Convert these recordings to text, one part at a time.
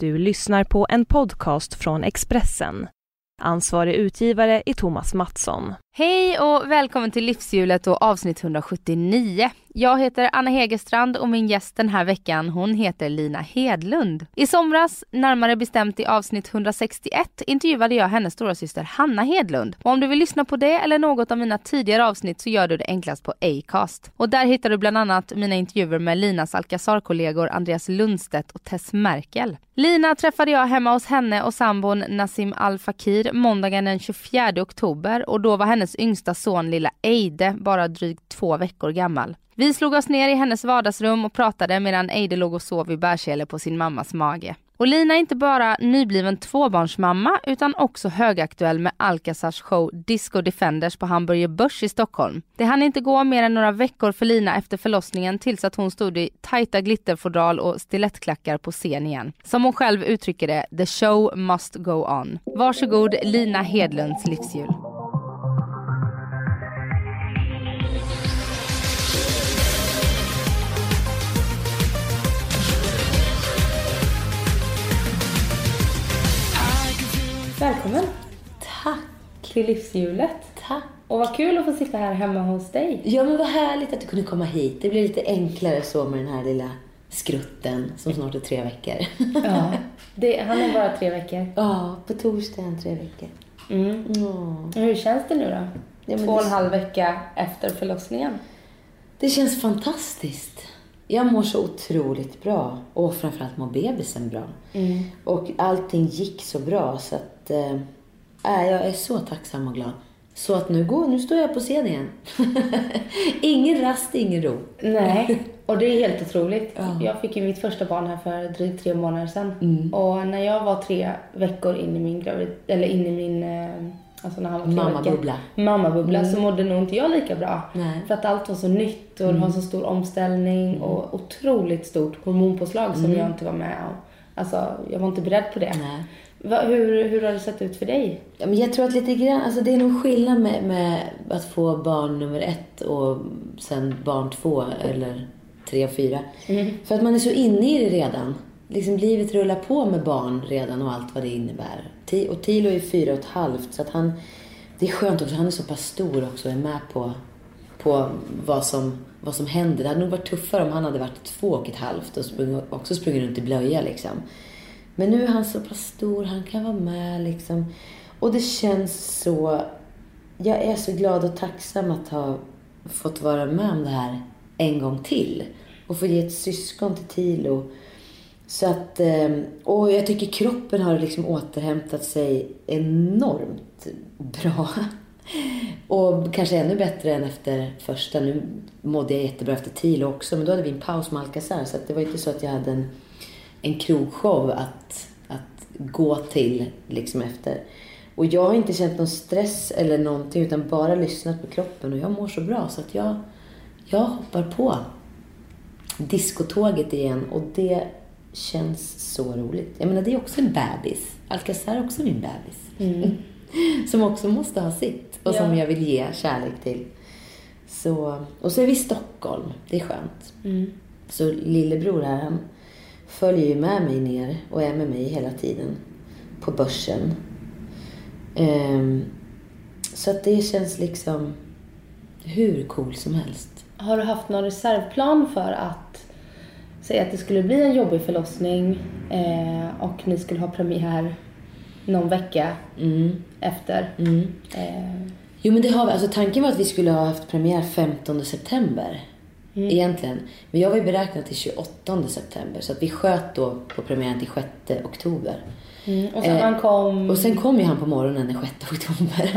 Du lyssnar på en podcast från Expressen. Ansvarig utgivare är Thomas Mattsson. Hej och välkommen till Livshjulet och avsnitt 179. Jag heter Anna Hegerstrand och min gäst den här veckan hon heter Lina Hedlund. I somras, närmare bestämt i avsnitt 161, intervjuade jag hennes stora syster Hanna Hedlund. Och om du vill lyssna på det eller något av mina tidigare avsnitt så gör du det enklast på Acast. Och där hittar du bland annat mina intervjuer med Linas Alcazar-kollegor Andreas Lundstedt och Tess Merkel. Lina träffade jag hemma hos henne och sambon Nassim Al Fakir måndagen den 24 oktober och då var hennes yngsta son lilla Eide bara drygt två veckor gammal. Vi slog oss ner i hennes vardagsrum och pratade medan Eide låg och sov i bärsele på sin mammas mage. Och Lina är inte bara nybliven tvåbarnsmamma utan också högaktuell med Alcazars show Disco Defenders på Hamburger Börs i Stockholm. Det hann inte gå mer än några veckor för Lina efter förlossningen tills att hon stod i tajta glitterfodral och stilettklackar på scen igen. Som hon själv uttrycker det, the show must go on. Varsågod Lina Hedlunds livshjul. Välkommen Tack. till livshjulet. Tack. Och vad kul att få sitta här hemma hos dig. Ja, men vad härligt att du kunde komma hit. Det blir lite enklare så med den här lilla skrutten som snart är tre veckor. Ja, det, han är bara tre veckor. ja, på torsdag är han tre veckor. Mm. Ja. Hur känns det nu då? Ja, Två och en det- halv vecka efter förlossningen. Det känns fantastiskt. Jag mår så otroligt bra och framförallt mår bebisen bra. Mm. Och allting gick så bra så att äh, jag är så tacksam och glad. Så att nu, går, nu står jag på scen igen. ingen rast, ingen ro. Nej, och det är helt otroligt. Ja. Jag fick ju mitt första barn här för drygt tre månader sedan. Mm. Och när jag var tre veckor in i min gravid... Eller in i min... eh, Alltså när han var tre Mammabubbla. Mammabubbla. Så mådde nog inte jag lika bra. Nej. För att allt var så nytt och det var så stor omställning och otroligt stort hormonpåslag som jag inte var med om. Alltså, jag var inte beredd på det. Nej. Va, hur, hur har det sett ut för dig? Ja, men jag tror att lite grann, alltså det är nog skillnad med, med att få barn nummer ett och sen barn två eller tre och fyra. För att man är så inne i det redan. Liksom livet rullar på med barn redan och allt vad det innebär. Och Tilo är fyra och ett halvt så att han, det är skönt också, han är så pass stor också och är med på, på vad, som, vad som händer. Det hade nog varit tuffare om han hade varit två och ett halvt och sprung, också sprungit runt i blöja liksom. Men nu är han så pass stor, han kan vara med liksom. Och det känns så... Jag är så glad och tacksam att ha fått vara med om det här en gång till. Och få ge ett syskon till Tilo. Så att, ehm, och jag tycker kroppen har liksom återhämtat sig enormt bra. Och kanske ännu bättre än efter första. Nu mådde jag jättebra efter Tilo också, men då hade vi en paus med Alcazar. Så att det var inte så att jag hade en, en krogshow att, att gå till liksom efter. Och jag har inte känt någon stress eller någonting utan bara lyssnat på kroppen och jag mår så bra så att jag, jag hoppar på diskotåget igen och det känns så roligt. Jag menar, det är också en bebis. Alcazar är också min bebis. Som också måste ha sitt och som Ja. jag vill ge kärlek till. Så, och så är vi i Stockholm. Det är skönt. Så lillebror här, han följer ju med mig ner och är med mig hela tiden på börsen. Ehm, så att det känns liksom hur cool som helst. Har du haft någon reservplan för att säga att det skulle bli en jobbig förlossning eh, och ni skulle ha premiär någon vecka Mm. efter? Mm. Eh, Jo men det har vi. Alltså tanken var att vi skulle ha haft premiär 15 september. Egentligen. Men jag var ju beräknad till 28 september. Så att vi sköt då på premiären till 6 oktober. mm. Och sen Eh, han kom... Och sen kom ju han på morgonen den 6 oktober.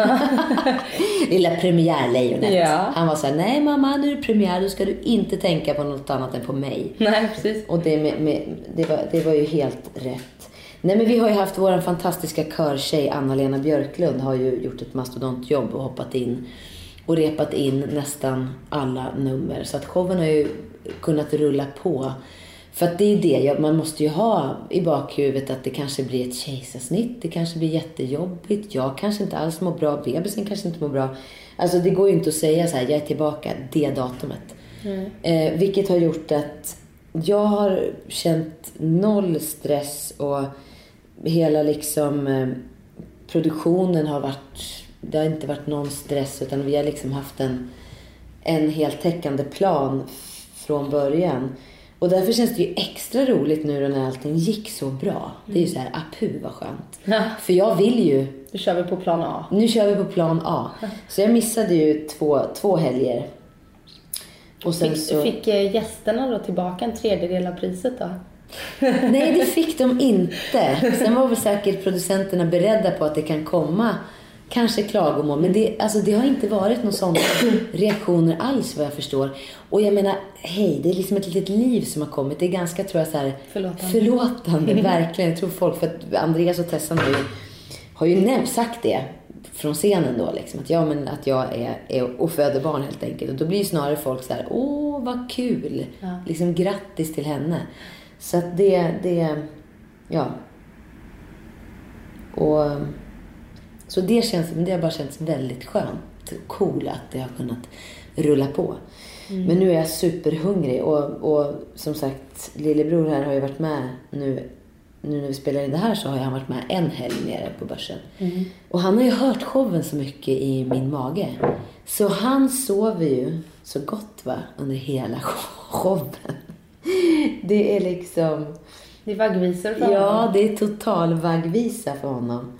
Lilla premiärlejonet. Ja. Han var så här, nej mamma nu är det premiär, då ska du inte tänka på något annat än på mig. Nej, precis. Och det, med, med, det, var, det var ju helt rätt. Nej men vi har ju haft vår fantastiska körtjej Anna-Lena Björklund har ju gjort ett mastodontjobb och hoppat in och repat in nästan alla nummer. Så att showen har ju kunnat rulla på. För att det är det, man måste ju ha i bakhuvudet att det kanske blir ett kejsarsnitt, det kanske blir jättejobbigt, jag kanske inte alls mår bra, bebisen kanske inte mår bra. Alltså det går ju inte att säga så här, jag är tillbaka det datumet. Eh, vilket har gjort att jag har känt noll stress och hela liksom eh, produktionen har varit, det har inte varit någon stress utan vi har liksom haft en, en heltäckande plan från början. Och därför känns det ju extra roligt nu när allting gick så bra. Det är ju så här, apu vad skönt. Ja. För jag vill ju, Nu kör vi på plan A. nu kör vi på plan A. Så jag missade ju två, två helger. Och sen Fick, så... fick eh, gästerna då tillbaka en tredjedel av priset då? Nej, det fick de inte. Sen var väl säkert producenterna beredda på att det kan komma kanske klagomål. Men det, alltså, det har inte varit några sådana reaktioner alls vad jag förstår. Och jag menar, hej, det är liksom ett litet liv som har kommit. Det är ganska, tror jag, så här, Förlåtande. förlåtande. Verkligen. Jag tror folk, för att Andreas och Tessan har ju, har ju nämnt, sagt det från scenen då. Liksom, att, ja, men att jag är, är och föder barn helt enkelt. Och då blir ju snarare folk så här, åh vad kul. Ja. Liksom grattis till henne. Så att det, det, ja. Och, så det känns, det har bara känts väldigt skönt och cool att det har kunnat rulla på. Men nu är jag superhungrig och, och som sagt, lillebror här har ju varit med nu. Nu när vi spelar in det här så har han varit med en helg nere på börsen. Och han har ju hört showen så mycket i min mage. Så han sover ju så gott va, under hela showen. Det är liksom... Det är vaggvisor för Ja, honom. det är total vaggvisa för honom.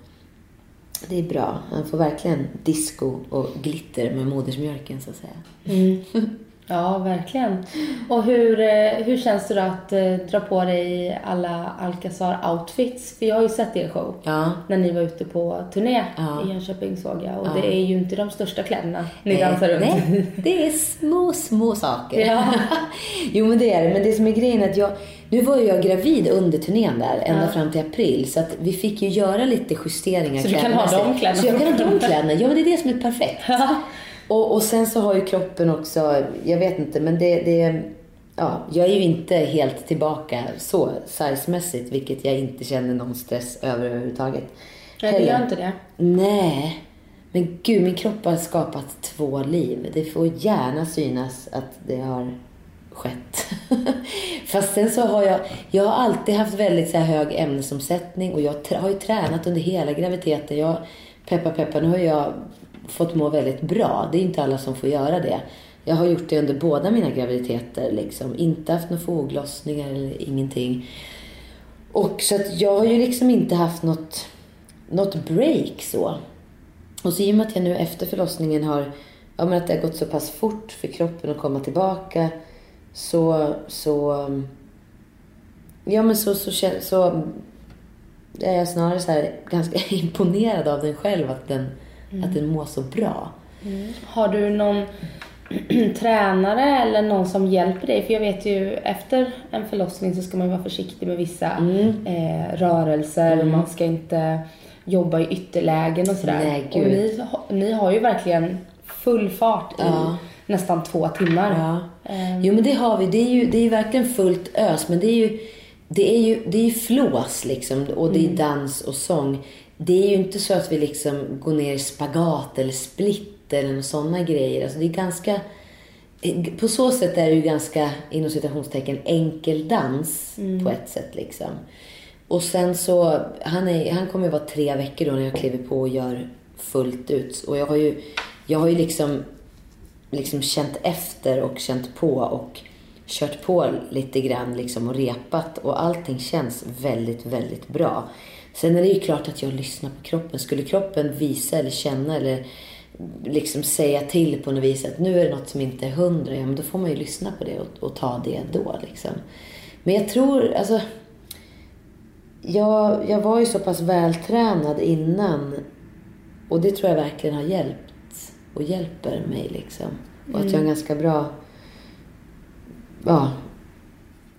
Det är bra. Han får verkligen disco och glitter med modersmjölken så att säga. Mm. Ja, verkligen. Och hur, eh, hur känns det då att eh, dra på dig alla Alcazar-outfits? För jag har ju sett er show Ja. när ni var ute på turné Ja. i Jönköping såg jag. Och Ja. det är ju inte de största kläderna ni Nej, dansar runt Nej, det är små, små saker. Ja. jo, men det är det. Men det som är grejen är att jag... Nu var jag gravid under turnén där, ända Ja. fram till april. Så att vi fick ju göra lite justeringar Så du kan ha de kläderna Så jag kan ha de kläderna. Ja, men det är det som är perfekt. Ja. Och, och sen så har ju kroppen också, jag vet inte, men det, det ja, jag är ju inte helt tillbaka så sizemässigt, vilket jag inte känner någon stress över överhuvudtaget. Nej, du gör inte det. Nej. Men gud, min kropp har skapat två liv. Det får gärna synas att det har skett. Fast sen så har jag, jag har alltid haft väldigt så här hög ämnesomsättning och jag har ju tränat under hela graviditeten. Jag, peppa peppa, nu har jag fått må väldigt bra. Det är inte alla som får göra det. Jag har gjort det under båda mina graviditeter. Liksom. Inte haft några foglossningar eller ingenting. Och så att jag har ju liksom inte haft något, något break så. Och så i och med att jag nu efter förlossningen har, ja men att det har gått så pass fort för kroppen att komma tillbaka. Så, så, ja men så, så, kän- så är jag snarare så här ganska imponerad av den själv, att den, att den mår så bra. Har du någon tränare eller någon som hjälper dig? För jag vet ju efter en förlossning så ska man vara försiktig med vissa Mm. eh, rörelser och man ska inte jobba i ytterlägen och sådär. Nej, och ni, ni har ju verkligen full fart i Ja. Nästan två timmar. Ja. Ehm, Jo men det har vi. Det är ju, det är ju verkligen fullt ös. Men det är ju, det är ju, det är ju flås liksom. Och det är dans och sång. Det är ju inte så att vi liksom går ner i spagat eller split eller sådana grejer. Alltså det är ganska... På så sätt är det ju ganska, inom citationstecken, enkel dans på ett sätt liksom. Och sen så, han, är, han kommer ju vara tre veckor då när jag kliver på och gör fullt ut. Och jag har ju, jag har ju liksom liksom känt efter och känt på och kört på lite grann liksom och repat och allting känns väldigt, väldigt bra. Sen är det ju klart att jag lyssnar på kroppen. Skulle kroppen visa eller känna eller liksom säga till på något vis att nu är det något som inte är hundra, ja men då får man ju lyssna på det och, och ta det då liksom. Men jag tror, alltså jag, jag var ju så pass vältränad innan och det tror jag verkligen har hjälpt och hjälper mig liksom. Och att jag har en ganska bra ja,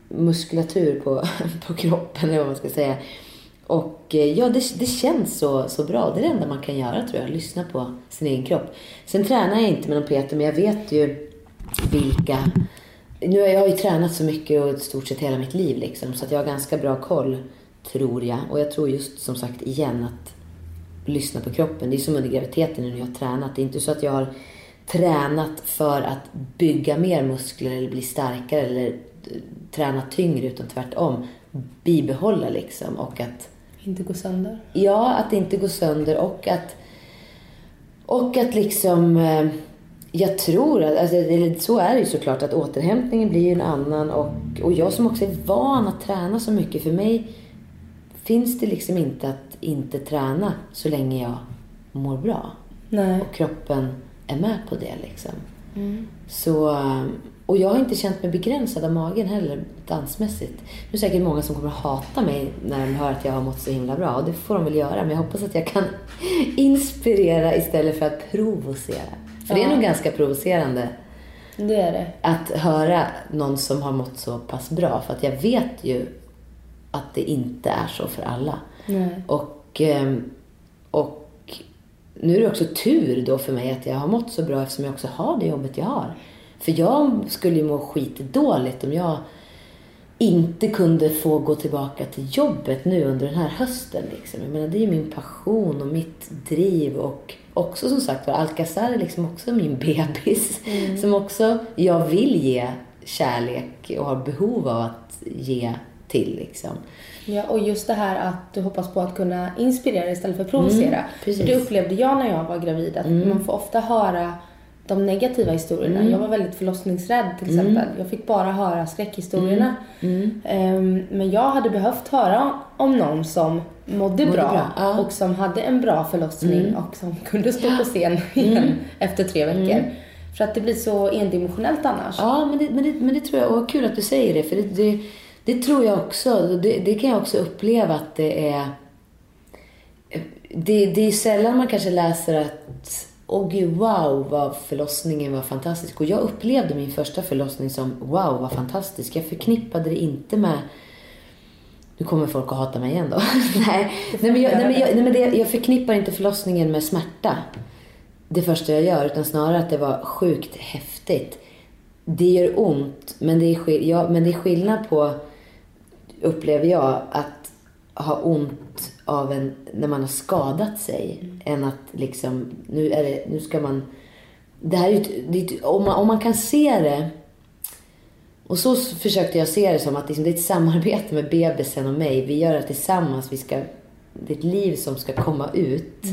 muskulatur på, på kroppen eller vad man ska säga. Och eh, ja, det, det känns så, så bra. Det är det enda man kan göra tror jag, lyssna på sin egen kropp. Sen tränar jag inte med någon PT, men jag vet ju vilka... Nu har jag ju tränat så mycket och i stort sett hela mitt liv liksom, så att jag har ganska bra koll, tror jag. Och jag tror just som sagt igen att lyssna på kroppen. Det är som under graviditeten när jag har tränat. Det är inte så att jag har tränat för att bygga mer muskler eller bli starkare eller eh, träna tyngre utan tvärtom bibehålla liksom och att Inte gå sönder. Ja, att inte gå sönder och att och att liksom eh, jag tror att, alltså, så är det ju såklart, att återhämtningen blir ju en annan och, och jag som också är van att träna så mycket, för mig finns det liksom inte att inte träna så länge jag mår bra. Nej. Och kroppen är med på det liksom. Så, eh, och jag har inte känt mig begränsad av magen heller dansmässigt. Nu är säkert många som kommer att hata mig när de hör att jag har mått så himla bra. Och det får de väl göra. Men jag hoppas att jag kan inspirera istället för att provocera. För det är Ja. nog ganska provocerande Det är det. att höra någon som har mått så pass bra. För att jag vet ju att det inte är så för alla. Nej. Och, ehm, och nu är det också tur då för mig att jag har mått så bra eftersom jag också har det jobbet jag har. För jag skulle ju må skitdåligt om jag inte kunde få gå tillbaka till jobbet nu under den här hösten. Liksom. Jag menar, det är ju min passion och mitt driv och också som sagt var Alcazar är liksom också min bebis. Som också jag vill ge kärlek och har behov av att ge till liksom. Ja, och just det här att du hoppas på att kunna inspirera istället för provocera. Mm, det upplevde jag när jag var gravid, att man får ofta höra de negativa historierna. Mm. Jag var väldigt förlossningsrädd till exempel. Jag fick bara höra skräckhistorierna. Mm. Ehm, men jag hade behövt höra om någon som mådde, bra, bra, ja. Mm. och som hade en bra förlossning och som kunde stå på scen igen efter tre veckor. För att det blir så endimensionellt annars. Ja, men det, men, det, men det tror jag, och kul att du säger det, för det, det, det tror jag också, det, det kan jag också uppleva att det är, det, det är sällan man kanske läser att, åh gud, wow vad förlossningen var fantastisk. Och jag upplevde min första förlossning som, wow vad fantastisk. Jag förknippade det inte med nu kommer folk att hata mig igen då. nej, nej, men, jag, nej, men, jag, nej, men det, jag förknippar inte förlossningen med smärta. Det första jag gör, utan snarare att det var sjukt häftigt. Det gör ont, men det är, ja, men det är skillnad på, upplever jag, att ha ont av en, när man har skadat sig. Än att liksom, nu, är det, nu ska man... Det här är ju, det om, man, om man kan se det och så försökte jag se det som att liksom, det är ett samarbete med bebisen och mig. Vi gör det tillsammans. Vi ska, det är ett liv som ska komma ut.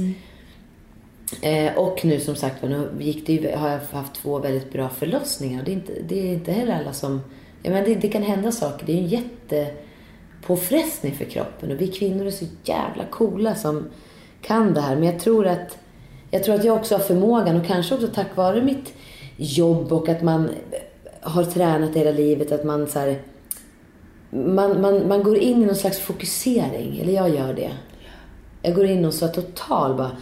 Eh, och nu som sagt nu gick det ju, har jag haft två väldigt bra förlossningar. Det är inte, det är inte heller alla som... Jag menar, det, det kan hända saker. Det är ju en påfrestning för kroppen. Och vi kvinnor är så jävla coola som kan det här. Men jag tror att jag, tror att jag också har förmågan och kanske också tack vare mitt jobb och att man har tränat hela livet. Att man så här, man, man, man går in i någon slags fokusering. Eller jag gör det. Jag går in och så total bara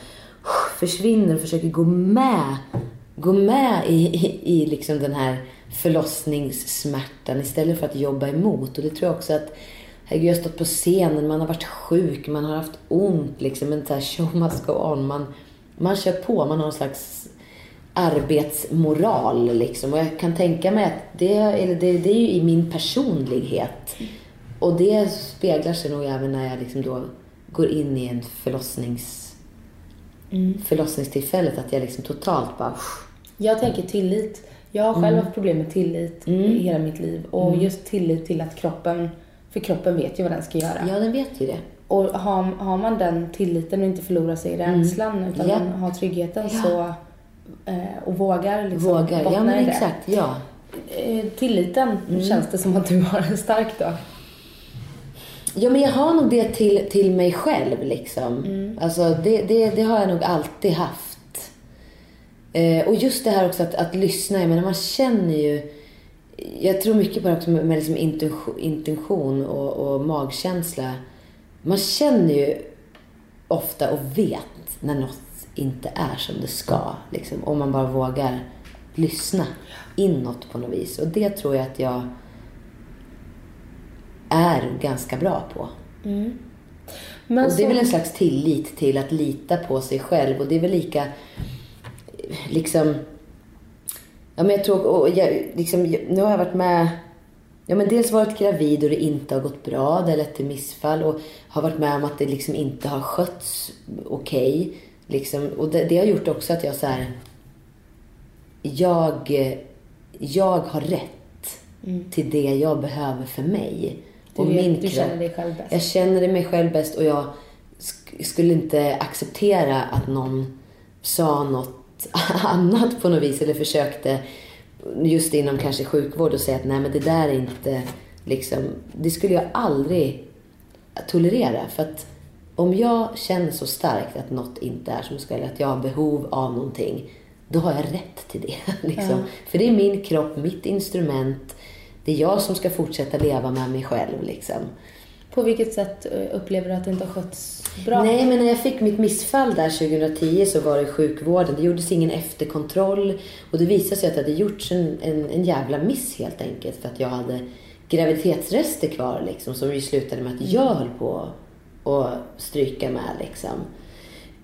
försvinner och försöker gå med, gå med i, i, i liksom den här förlossningssmärtan istället för att jobba emot. Och det tror jag också att Herregud, jag har stått på scenen, man har varit sjuk, man har haft ont liksom. Men så här, show must go on. Man, man kör på, man har någon slags arbetsmoral liksom. Och jag kan tänka mig att det, eller det, det är ju i min personlighet. Och det speglar sig nog även när jag liksom då går in i en förlossnings, förlossningstillfället. Att jag liksom totalt bara... Jag tänker tillit. Jag har själv haft problem med tillit i hela mitt liv. Och just tillit till att kroppen, för kroppen vet ju vad den ska göra. Ja, den vet ju det. Och har, har man den tilliten och inte förlorar sig i rädslan utan Ja. man har tryggheten Ja. så eh, och vågar liksom Vågar. Ja, men exakt. Ja. Eh, tilliten känns det som att du har en stark då. Ja, men jag har nog det till, till mig själv liksom. Alltså det, det, det har jag nog alltid haft. Eh, och just det här också att, att lyssna. Jag menar, man känner ju... Jag tror mycket på det också med, liksom intention och, och magkänsla. Man känner ju ofta och vet när något inte är som det ska. Liksom, om man bara vågar lyssna inåt på något vis. Och det tror jag att jag är ganska bra på. Men och det är väl en slags tillit till att lita på sig själv. Och det är väl lika, liksom... Ja, men jag tror, och jag, liksom, nu har jag varit med... Ja, men dels varit gravid och det inte har gått bra. Det har lett till missfall. Och har varit med om att det liksom inte har skötts okej. Liksom, och det, det har gjort också att jag så här... Jag, jag har rätt. till det jag behöver för mig. Du, vet, du känner dig själv bäst. Jag känner mig själv bäst och jag sk- skulle inte acceptera att någon sa något annat på något vis eller försökte just inom kanske sjukvård och säga att nej men det där är inte liksom, det skulle jag aldrig tolerera för att om jag känner så starkt att något inte är som det ska eller att jag har behov av någonting då har jag rätt till det. Liksom. Ja. För det är min kropp, mitt instrument. Det är jag som ska fortsätta leva med mig själv. Liksom. På vilket sätt eh, upplever du att det inte har skötts bra? Nej, men när jag fick mitt missfall där 2010 så var det sjukvården. Det gjordes ingen efterkontroll. Och det visade sig att det hade gjorts en, en, en jävla miss helt enkelt. För att jag hade graviditetsrester kvar liksom. Som ju slutade med att jag höll på att stryka med liksom.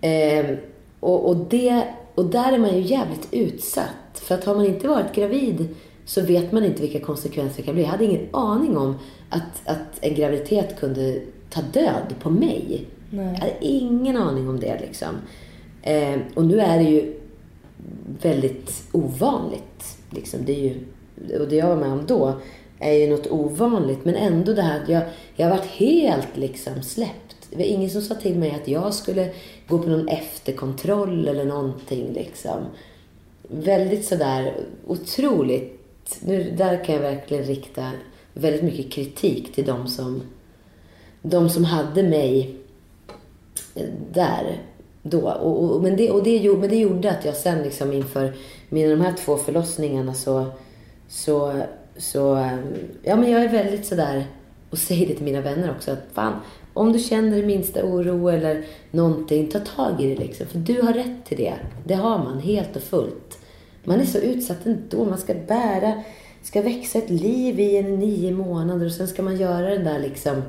Ehm, och, och, det, och där är man ju jävligt utsatt. För att har man inte varit gravid så vet man inte vilka konsekvenser det kan bli. Jag hade ingen aning om att, att en graviditet kunde ta död på mig. Nej. Jag hade ingen aning om det liksom. Eh, och nu är det ju väldigt ovanligt. Liksom. Det är ju, och det jag var med om då är ju något ovanligt. Men ändå det här att jag, jag har varit helt liksom släppt. Det var ingen som sa till mig att jag skulle gå på någon efterkontroll eller någonting liksom. Väldigt sådär otroligt. Nu, där kan jag verkligen rikta väldigt mycket kritik till de som, de som hade mig eh, där då. Och, och, men, det, och det, gjorde- men det gjorde att jag sen liksom inför mina de här två förlossningarna så, så, så eh, ja men jag är väldigt sådär och säger det till mina vänner också att fan om du känner minsta oro eller någonting, ta tag i det liksom. För du har rätt till det. Det har man helt och fullt. Man är så utsatt ändå. Man ska bära, ska växa ett liv i en nio månader och sen ska man göra den där liksom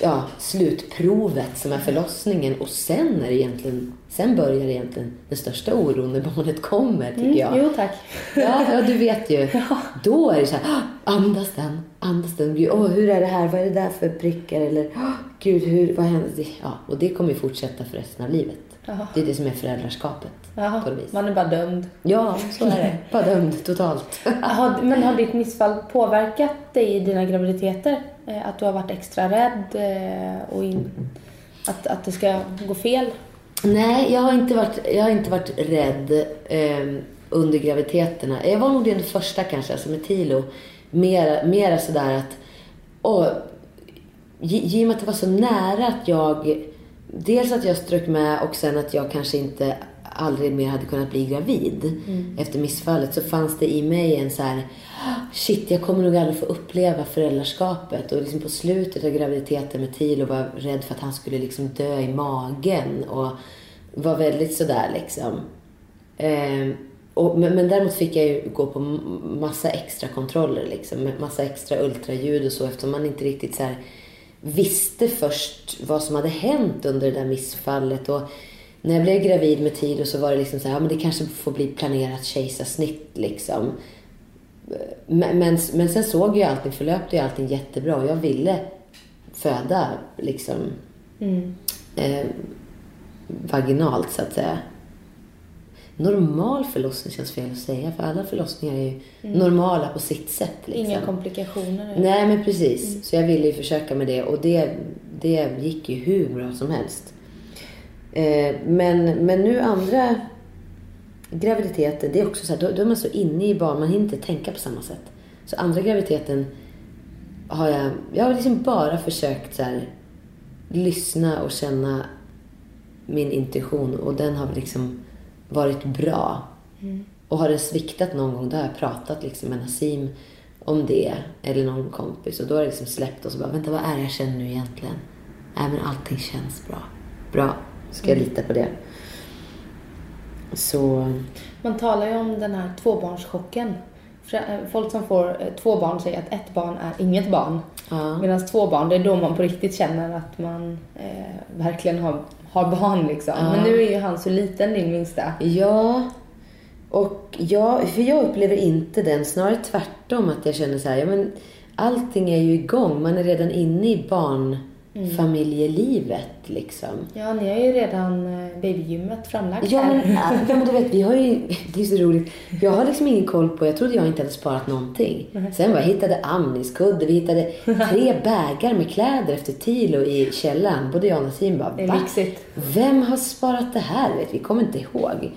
ja, slutprovet som är förlossningen och sen är det egentligen, sen börjar egentligen den största oron när barnet kommer tycker Mm, jag. Jo tack. Ja, ja, du vet ju. Då är det så här, "Ah, andas den, andas den. Gud, åh, hur är det här? Vad är det där för prickar? Eller, "Ah, gud, hur, vad händer? Ja, och det kommer ju fortsätta för resten av livet. Jaha. Det är det som är föräldraskapet. Jaha, På något vis. man är bara dömd. Ja, så är det. Bara dömd totalt. Har, men har ditt missfall påverkat dig i dina graviditeter? Eh, Att du har varit extra rädd eh, och in, att, att det ska gå fel? Nej, jag har inte varit, jag har inte varit rädd eh, under graviditeterna. Jag var nog den första kanske, alltså med Tilo. Mera, mera sådär att... Åh, i, I och med att det var så nära att jag... Dels att jag strök med och sen att jag kanske inte aldrig mer hade kunnat bli gravid. Efter missfallet så fanns det i mig en så här shit jag kommer nog aldrig få uppleva föräldraskapet. Och liksom på slutet av graviditeten med Tilo var rädd för att han skulle liksom dö i magen och var väldigt sådär liksom. Ehm, och, men, men däremot fick jag ju gå på massa extra kontroller liksom, massa extra ultraljud och så eftersom man inte riktigt så här visste först vad som hade hänt under det där missfallet. Och när jag blev gravid med Tilo så var det liksom så här, ja men det kanske får bli planerat kejsarsnitt liksom. Men, men, men sen såg ju allting, förlöpte ju allting jättebra och jag ville föda liksom eh, vaginalt så att säga. Normal förlossning känns fel att säga för alla förlossningar är ju normala på sitt sätt. Liksom. Inga komplikationer? Nej, men precis. Så jag ville ju försöka med det och det, det gick ju hur bra som helst. Eh, men, men nu andra graviditeten, det är också så här, då, då är man så inne i barn, man hinner inte tänka på samma sätt. Så andra graviditeten har jag, jag har liksom bara försökt så här, lyssna och känna min intuition och den har liksom varit bra. Och har den sviktat någon gång, då har jag pratat liksom med Nassim om det. Eller någon kompis. Och då har jag liksom släppt och så bara, vänta vad är det jag känner nu egentligen? Nej men allting känns bra. Bra, ska jag lita på det? Så, Man talar ju om den här tvåbarnschocken. Eh, Folk som får eh, två barn säger att ett barn är inget barn. ja. Medan två barn, det är då man på riktigt känner att man eh, verkligen har, har barn liksom. Ja. Men nu är ju han så liten, din minsta. Ja, och jag, för jag upplever inte den. Snarare tvärtom att jag känner så här, ja men allting är ju igång. Man är redan inne i barn, familjelivet liksom. Ja, ni har ju redan eh, babygymmet framlagt Ja här. men, ja, men du vet, vi har ju, det är så roligt. Jag har liksom ingen koll på, jag trodde jag inte hade sparat någonting. Sen var jag hittade amningskudde, vi hittade tre bägar med kläder efter Tilo i källaren. Både jag och Nassim bara, Det är "Va? lyxigt. Vem har sparat det här? Vet, vi kommer inte ihåg.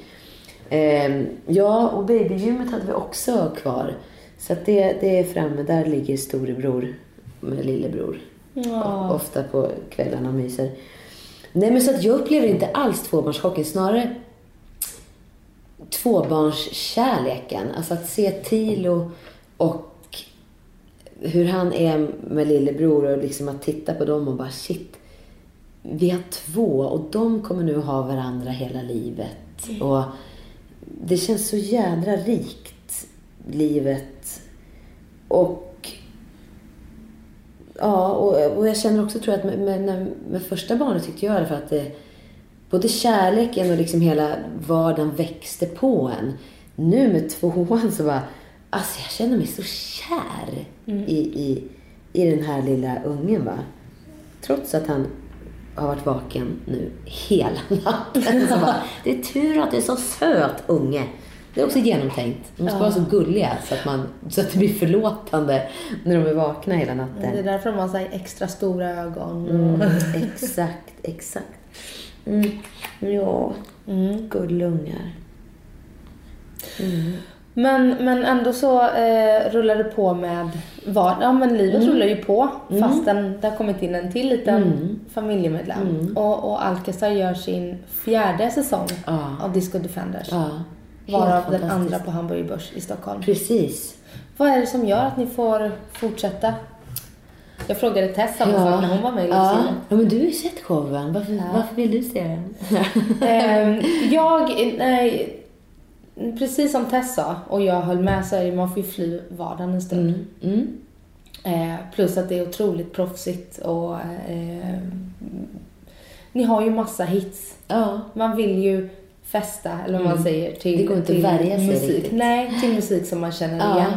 Ehm, ja, och babygymmet hade vi också kvar. Så det, det är framme. Där ligger storebror med lillebror. Ja. Ofta på kvällarna och myser. Nej, men så att jag upplever inte alls tvåbarnschocken. Snarare tvåbarnskärleken. Alltså att se Tilo och hur han är med lillebror och liksom att titta på dem och bara shit. Vi har två och de kommer nu ha varandra hela livet. Och det känns så jädra rikt, livet. Och Ja, och, och jag känner också tror jag att med, med, med första barnet tyckte jag det för att det, både kärleken och liksom hela vardagen växte på en. Nu med tvåan så bara, alltså jag känner mig så kär i, i, i den här lilla ungen va. Trots att han har varit vaken nu hela natten. Så bara, det är tur att du är så söt unge. Det är också genomtänkt. De måste vara så gulliga så att, man, så att det blir förlåtande när de är vakna hela natten. Det är därför de har så extra stora ögon. Mm, exakt, exakt. Mm. Ja, Mm. gullungar. Men, men ändå så eh, rullar det på med vad, ja men livet Mm. rullar ju på fastän det har kommit in en till liten Mm. familjemedlem. Och, och Alcazar gör sin fjärde säsong Ja. av Disco Defenders. Ja, varav den andra på Hamburger Börs i Stockholm. Precis. Vad är det som gör att ni får fortsätta? Jag frågade Tess samma sak när hon var med i ja. Ja, men du har ju sett showen. Varför, varför vill du se den? Ehm, jag, nej, precis som Tess sa och jag höll med så är det, man får ju fly vardagen en stund. Mm. Eh, plus att det är otroligt proffsigt och eh, ni har ju massa hits. Ja. Man vill ju festa, eller vad man säger, till, Mm. Det går inte att till värja sig musik. riktigt. Nej, till musik som man känner Ja. igen.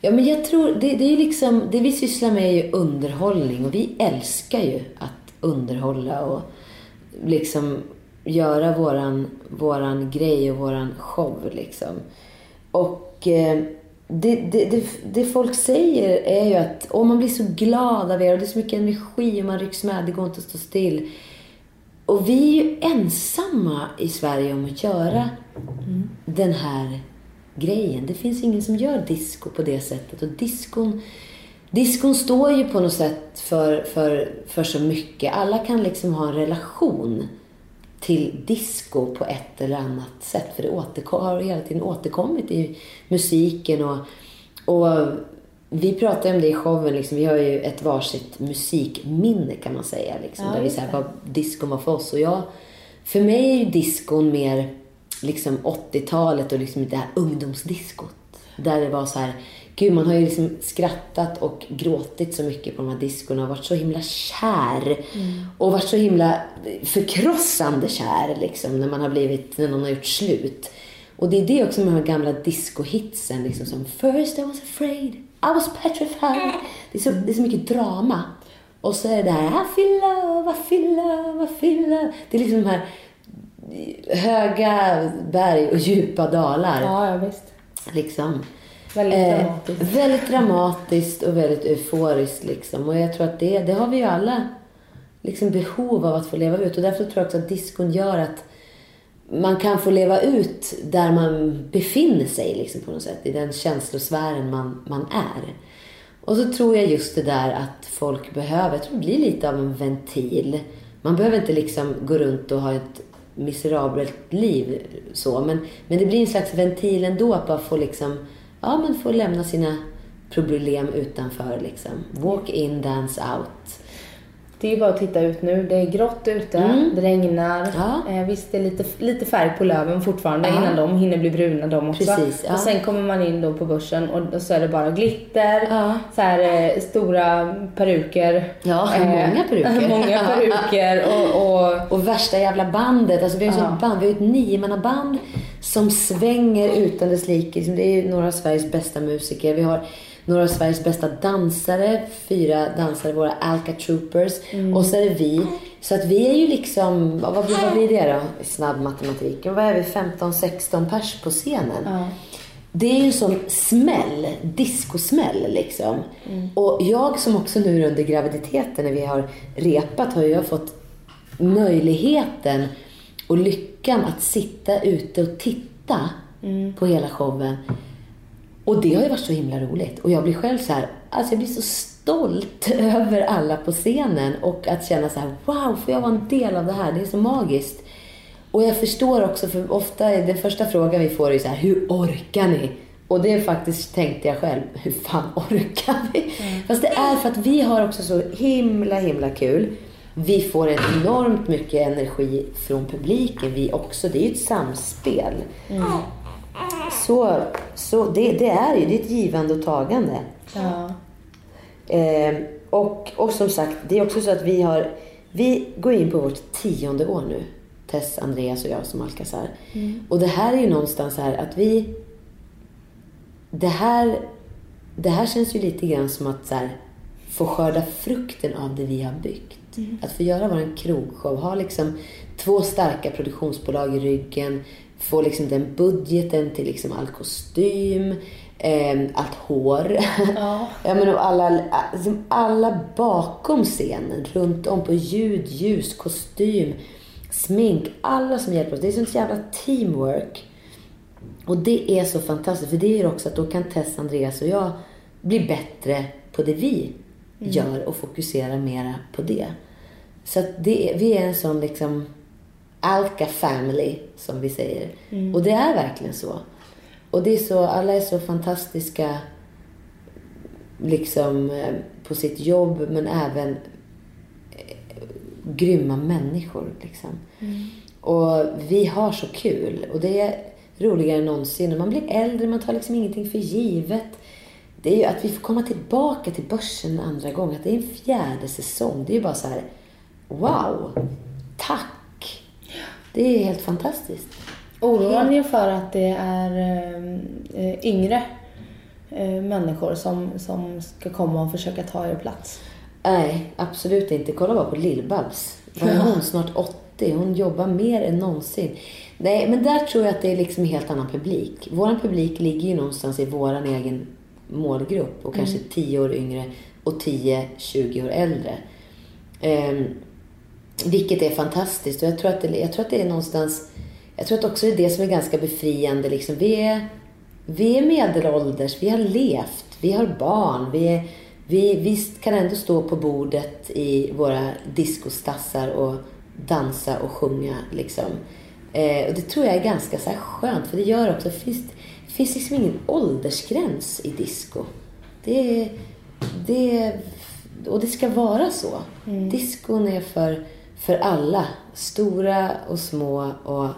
Ja, men jag tror, det, det är liksom, det vi sysslar med är ju underhållning och vi älskar ju att underhålla och liksom göra våran, våran grej och våran show liksom. Och eh, det, det, det, det folk säger är ju att åh, man blir så glad av er och det är så mycket energi och man rycks med, det går inte att stå still. Och vi är ju ensamma i Sverige om att göra den här grejen. Det finns ingen som gör disco på det sättet. Och diskon, diskon står ju på något sätt för, för, för så mycket. Alla kan liksom ha en relation till disco på ett eller annat sätt. För det återkom, har hela tiden återkommit i musiken. Och, och vi pratar om det i showen. Liksom, vi har ju ett varsitt musikminne kan man säga. Liksom, Ja, där vi säger vad discon var för oss. Och jag, för mig är ju diskon mer liksom 80-talet och liksom det här ungdomsdiskot. Där det var så här, gud man har ju liksom skrattat och gråtit så mycket på de här diskorna och varit så himla kär. Och varit så himla förkrossande kär liksom när man har blivit, när någon har gjort slut. Och det är det också med de här gamla discohitsen liksom som First I was afraid, I was petrified. Det är så, det är så mycket drama. Och så är det här I feel love, I feel love, I feel love. Det är liksom de här höga berg och djupa dalar. Ja, ja visst. Liksom. Väldigt Eh, dramatiskt. väldigt dramatiskt och väldigt euforiskt liksom. Och jag tror att det, det har vi ju alla liksom behov av att få leva ut. Och därför tror jag också att diskon gör att man kan få leva ut där man befinner sig liksom på något sätt. I den känslosfären man, man är. Och så tror jag just det där att folk behöver, jag tror det blir lite av en ventil. Man behöver inte liksom gå runt och ha ett miserabelt liv så. Men, men det blir en slags ventil ändå att bara få liksom, ja men få lämna sina problem utanför liksom. Walk in, dance out. Det är ju bara att titta ut nu. Det är grått ute, Mm. det regnar. Ja. Eh, visst, det är lite, lite färg på löven fortfarande Ja. innan de hinner bli bruna de också. Precis, ja. Och sen kommer man in då på börsen och då så är det bara glitter, Ja. så här, eh, stora peruker. Ja, Eh, många peruker. många peruker och, och Och värsta jävla bandet. Alltså vi har ju Ja. band. Vi har ju ett niomannaband som svänger utan dess like. Liksom, Det är ju några av Sveriges bästa musiker. Vi har några av Sveriges bästa dansare, fyra dansare, våra Alka Troopers. Och så är det vi. Så att vi är ju liksom, vad, blir- vad blir det då? Snabb matematik. Vad är vi? 15-16 pers på scenen. Det är ju en sån smäll, discosmäll liksom. Och jag som också nu under graviditeten när vi har repat har ju jag fått möjligheten och lyckan att sitta ute och titta på hela showen. Och det har ju varit så himla roligt. Och jag blir själv så här, alltså jag blir så stolt över alla på scenen och att känna så här, wow, får jag vara en del av det här? Det är så magiskt. Och jag förstår också, för ofta är den första frågan vi får är ju så här, hur orkar ni? Och det faktiskt tänkte jag själv, hur fan orkar vi? Fast det är för att vi har också så himla, himla kul. Vi får enormt mycket energi från publiken vi också. Det är ju ett samspel. Så, så det, det är ju, det är ett givande och tagande. Ja. Eh, och, och som sagt, det är också så att vi har... Vi går in på vårt tionde år nu. Tess, Andreas och jag som Alcazar. Och det här är ju någonstans här att vi... Det här, det här känns ju lite grann som att så här, få skörda frukten av det vi har byggt. Att få göra vår krogshow, ha liksom två starka produktionsbolag i ryggen, få liksom den budgeten till liksom all kostym, eh, allt hår. Ja. Ja, men och alla, liksom alla bakom scenen, runt om på ljud, ljus, kostym, smink. Alla som hjälper oss. Det är sånt jävla teamwork. Och det är så fantastiskt. För det gör också att då kan Tess, Andreas och jag bli bättre på det vi gör och fokusera mera på det. Så att det, vi är en sån liksom Alka family, som vi säger. Och det är verkligen så. Och det är så, alla är så fantastiska liksom eh, på sitt jobb men även eh, grymma människor. Liksom. Och vi har så kul och det är roligare än någonsin. Och man blir äldre, man tar liksom ingenting för givet. Det är ju att vi får komma tillbaka till börsen en andra gång. Att det är en fjärde säsong. Det är ju bara så här, wow, tack. Det är helt fantastiskt. Oroar ni er för att det är eh, yngre eh, människor som, som ska komma och försöka ta er plats? Nej, absolut inte. Kolla bara på Lill-Babs. Hon? Snart 80. Hon jobbar mer än någonsin. Nej, men där tror jag att det är liksom en helt annan publik. Vår publik ligger ju någonstans i vår egen målgrupp och kanske 10 år yngre och 10-20 år äldre. Ehm, vilket är fantastiskt och jag tror, att det, jag tror att det är någonstans... Jag tror att också det är det som är ganska befriande. Liksom. Vi, är, vi är medelålders, vi har levt, vi har barn. Vi, är, vi, vi kan ändå stå på bordet i våra diskostassar och dansa och sjunga. Liksom. Eh, och det tror jag är ganska så skönt för det gör också... Det finns, det finns liksom ingen åldersgräns i disco. Det, det, och det ska vara så. Diskon är för, för alla. Stora och små och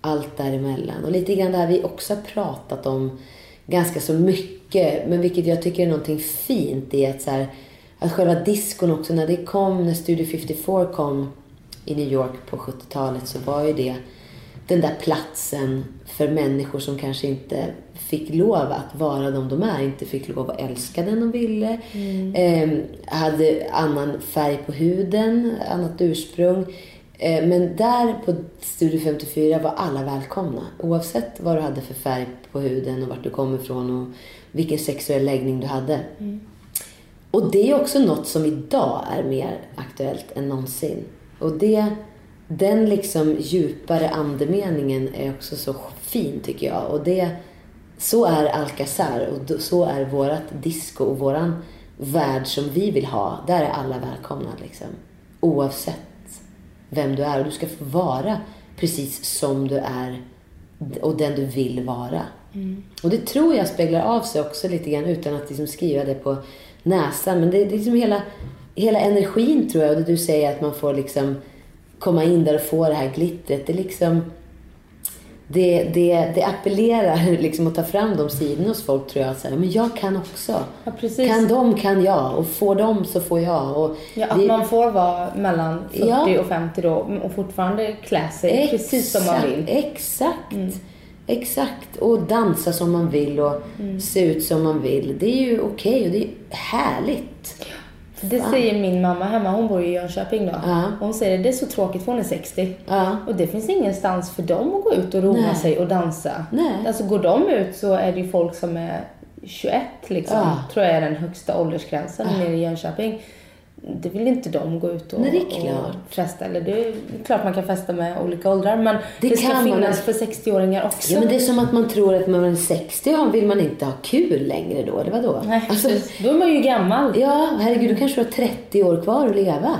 allt däremellan. Och lite grann det här vi också har pratat om ganska så mycket. Men vilket jag tycker är någonting fint i att så här, att själva diskon också, när det kom, när Studio 54 kom i New York på 70-talet så var ju det den där platsen för människor som kanske inte fick lov att vara de de är, inte fick lov att älska den de ville. Eh, hade annan färg på huden, annat ursprung. Eh, men där på Studio 54 var alla välkomna. Oavsett vad du hade för färg på huden och vart du kom ifrån och vilken sexuell läggning du hade. Och det är också något som idag är mer aktuellt än någonsin. Och det, den liksom djupare andemeningen är också så fin tycker jag. Och det, så är Alcazar och så är vårat disco och våran värld som vi vill ha. Där är alla välkomna liksom. Oavsett vem du är. Och du ska få vara precis som du är och den du vill vara. Och det tror jag speglar av sig också lite grann utan att liksom skriva det på näsan. Men det, det är liksom hela, hela energin tror jag. Och det du säger att man får liksom komma in där och få det här glittret. Det liksom... Det, det, det appellerar liksom att ta fram de sidorna hos folk tror jag. Att säga, men jag kan också. Ja. Kan de kan jag och får de så får jag. Och Ja, att det- man får vara mellan 40 Ja. och 50 då och fortfarande klä sig precis som man vill. Exakt. Exakt. Och dansa som man vill och se ut som man vill. Det är ju okej och det är härligt. Det säger min mamma hemma, hon bor i Jönköping då. Ja. Hon säger det är så tråkigt för hon är 60. Ja. Och det finns ingenstans för dem att gå ut och roa sig och dansa. Nej. Alltså går de ut så är det ju folk som är 21 liksom. Ja. Tror jag är den högsta åldersgränsen nere i Jönköping. Det vill inte de gå ut och, Nej, och festa. Eller det är klart man kan festa med olika åldrar men det, Det ska kan man. finnas för 60-åringar också. Ja, men det är som att man tror att man är 60 ja, vill man inte ha kul längre då, eller vadå? Nej, Alltså. Då är man ju gammal. ja, herregud, du kanske har 30 år kvar att leva.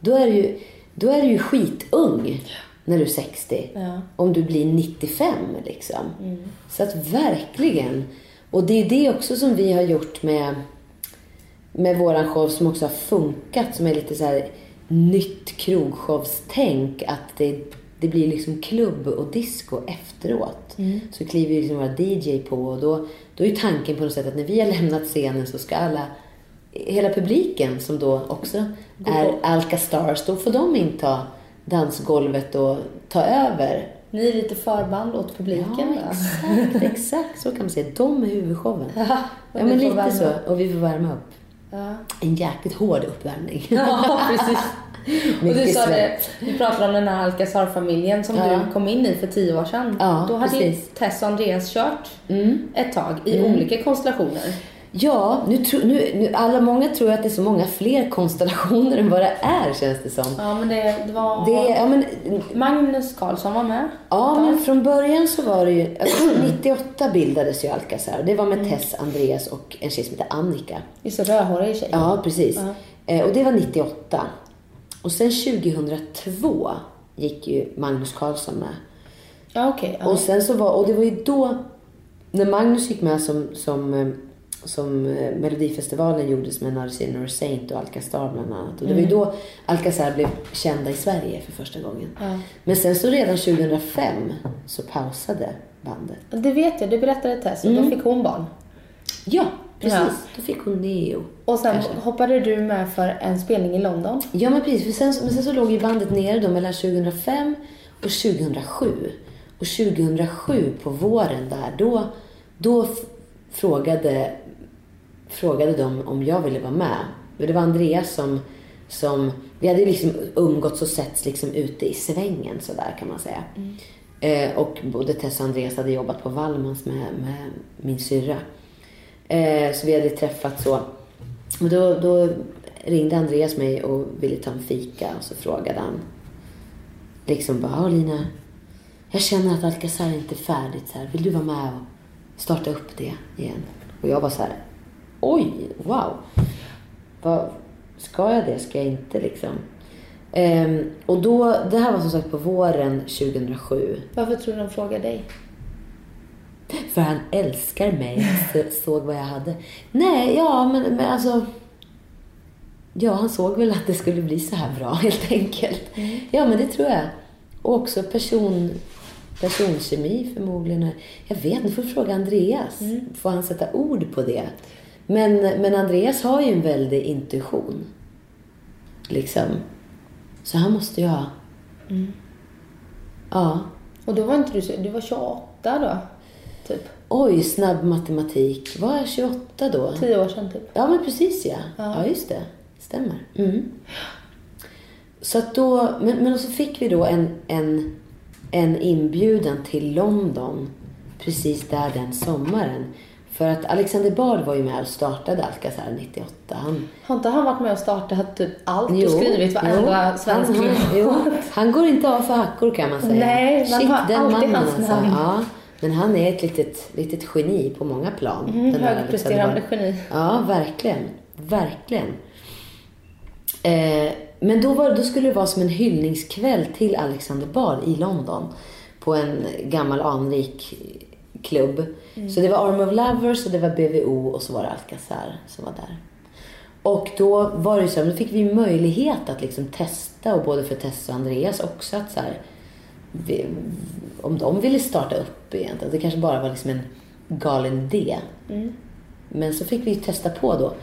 Då, är du ju, då är du ju skitung när du är 60. Ja. Om du blir 95 liksom. Så att verkligen. Och det är det också som vi har gjort med, med våran show som också har funkat. Som är lite så här nytt krogshowstänk. Att det, det blir liksom klubb och disco efteråt. Så kliver ju liksom våra DJ på och då, då är ju tanken på något sätt att när vi har lämnat scenen så ska alla Hela publiken som då också är Alka Stars, då får de inta dansgolvet och ta över. Ni är lite förband åt publiken Ja, exakt, exakt. Så kan man säga. De är huvudshowen. Ja, Ja, men lite så. Och vi får värma upp. Ja. En jäkligt hård uppvärmning. Ja, precis. Och du sa det, du pratade om den här Alcazar-familjen som Ja. du kom in i för tio år sedan. Ja, Då hade precis. Mm. Tess och Andreas kört ett tag i olika konstellationer. Ja, nu, tro, nu, nu, alla många tror att det är så många fler konstellationer än vad det är, känns det som. Ja, men det, det var... Det, ja, men, Magnus Karlsson var med. ja, men från början så var det ju... Alltså, 98 bildades ju Alcazar. Det var med Tess, Andreas och en tjej som heter Annika. Just det, rödhårig tjej. Ja, precis. Ja. Eh, och det var 98. Och sen 2002 gick ju Magnus Carlsson med. Ja, okej. ja. Och sen så var, och det var ju då, när Magnus gick med som, som, eh, som eh, Melodifestivalen gjordes med och Saint och Alcazar bland annat. Och det var ju då Alcazar blev kända i Sverige för första gången. Ja. Men sen så redan 2005 så pausade bandet. Det vet jag, det berättade Tess och då fick hon barn. Ja, precis. Ja. Då fick hon Neo. Och sen kanske. hoppade du med för en spelning i London. Ja, men precis. För sen, men sen så låg ju bandet nere då mellan 2005 och 2007. Och 2007 på våren där, då, då frågade, frågade de om jag ville vara med. Och det var Andreas som, som vi hade liksom umgåtts och setts liksom ute i svängen sådär kan man säga. Eh, och både Tess och Andreas hade jobbat på Wallmans med, med min syrra. Eh, så vi hade träffats så. Och då, då ringde Andreas mig och ville ta en fika och så frågade han liksom bara, "Ja, Lina, jag känner att Alcazar inte är färdigt så här. Vill du vara med och starta upp det igen? Och jag var så här, oj, wow. Vad, ska jag det? Ska jag inte liksom? Ehm, och då, det här var som sagt på våren 2007. Varför tror du de frågade dig? För han älskar mig såg vad jag hade. Nej, ja men, men alltså. Ja, han såg väl att det skulle bli så här bra helt enkelt. Ja, men det tror jag. Och också person, personkemi förmodligen. Jag vet, nu får du fråga Andreas. Får han sätta ord på det? Men, men Andreas har ju en väldig intuition. Liksom. Så han måste ju ha. Ja. Och då var inte du så, du var 28 då? Typ. Oj, snabb matematik. Var jag 28 då? Tio år sedan typ. Ja, men precis ja. Ja. Ja, just det. Stämmer. Mm. Så att då, men, men så fick vi då en, en, en inbjudan till London precis där den sommaren. För att Alexander Bard var ju med och startade Alcazar 98. Han, Har inte han varit med och startat typ allt Jo, och skrivit varenda svensk han, han, han går inte av för hackor kan man säga. Nej, man Shit, har den mannen alltså. namn. Ja, men han är ett litet, litet geni på många plan. Mm, den högpresterande geni. Ja, verkligen. Verkligen. Eh, men då, var, då skulle det vara som en hyllningskväll till Alexander Bard i London. På en gammal anrik klubb. Så det var Arm of Lovers och det var BVO och så var det Alcazar som var där. Och då var det så här, då fick vi möjlighet att liksom testa och både för Tessa och Andreas också att så här, vi, om de ville starta upp egentligen. Det kanske bara var liksom en galen idé. Men så fick vi testa på då.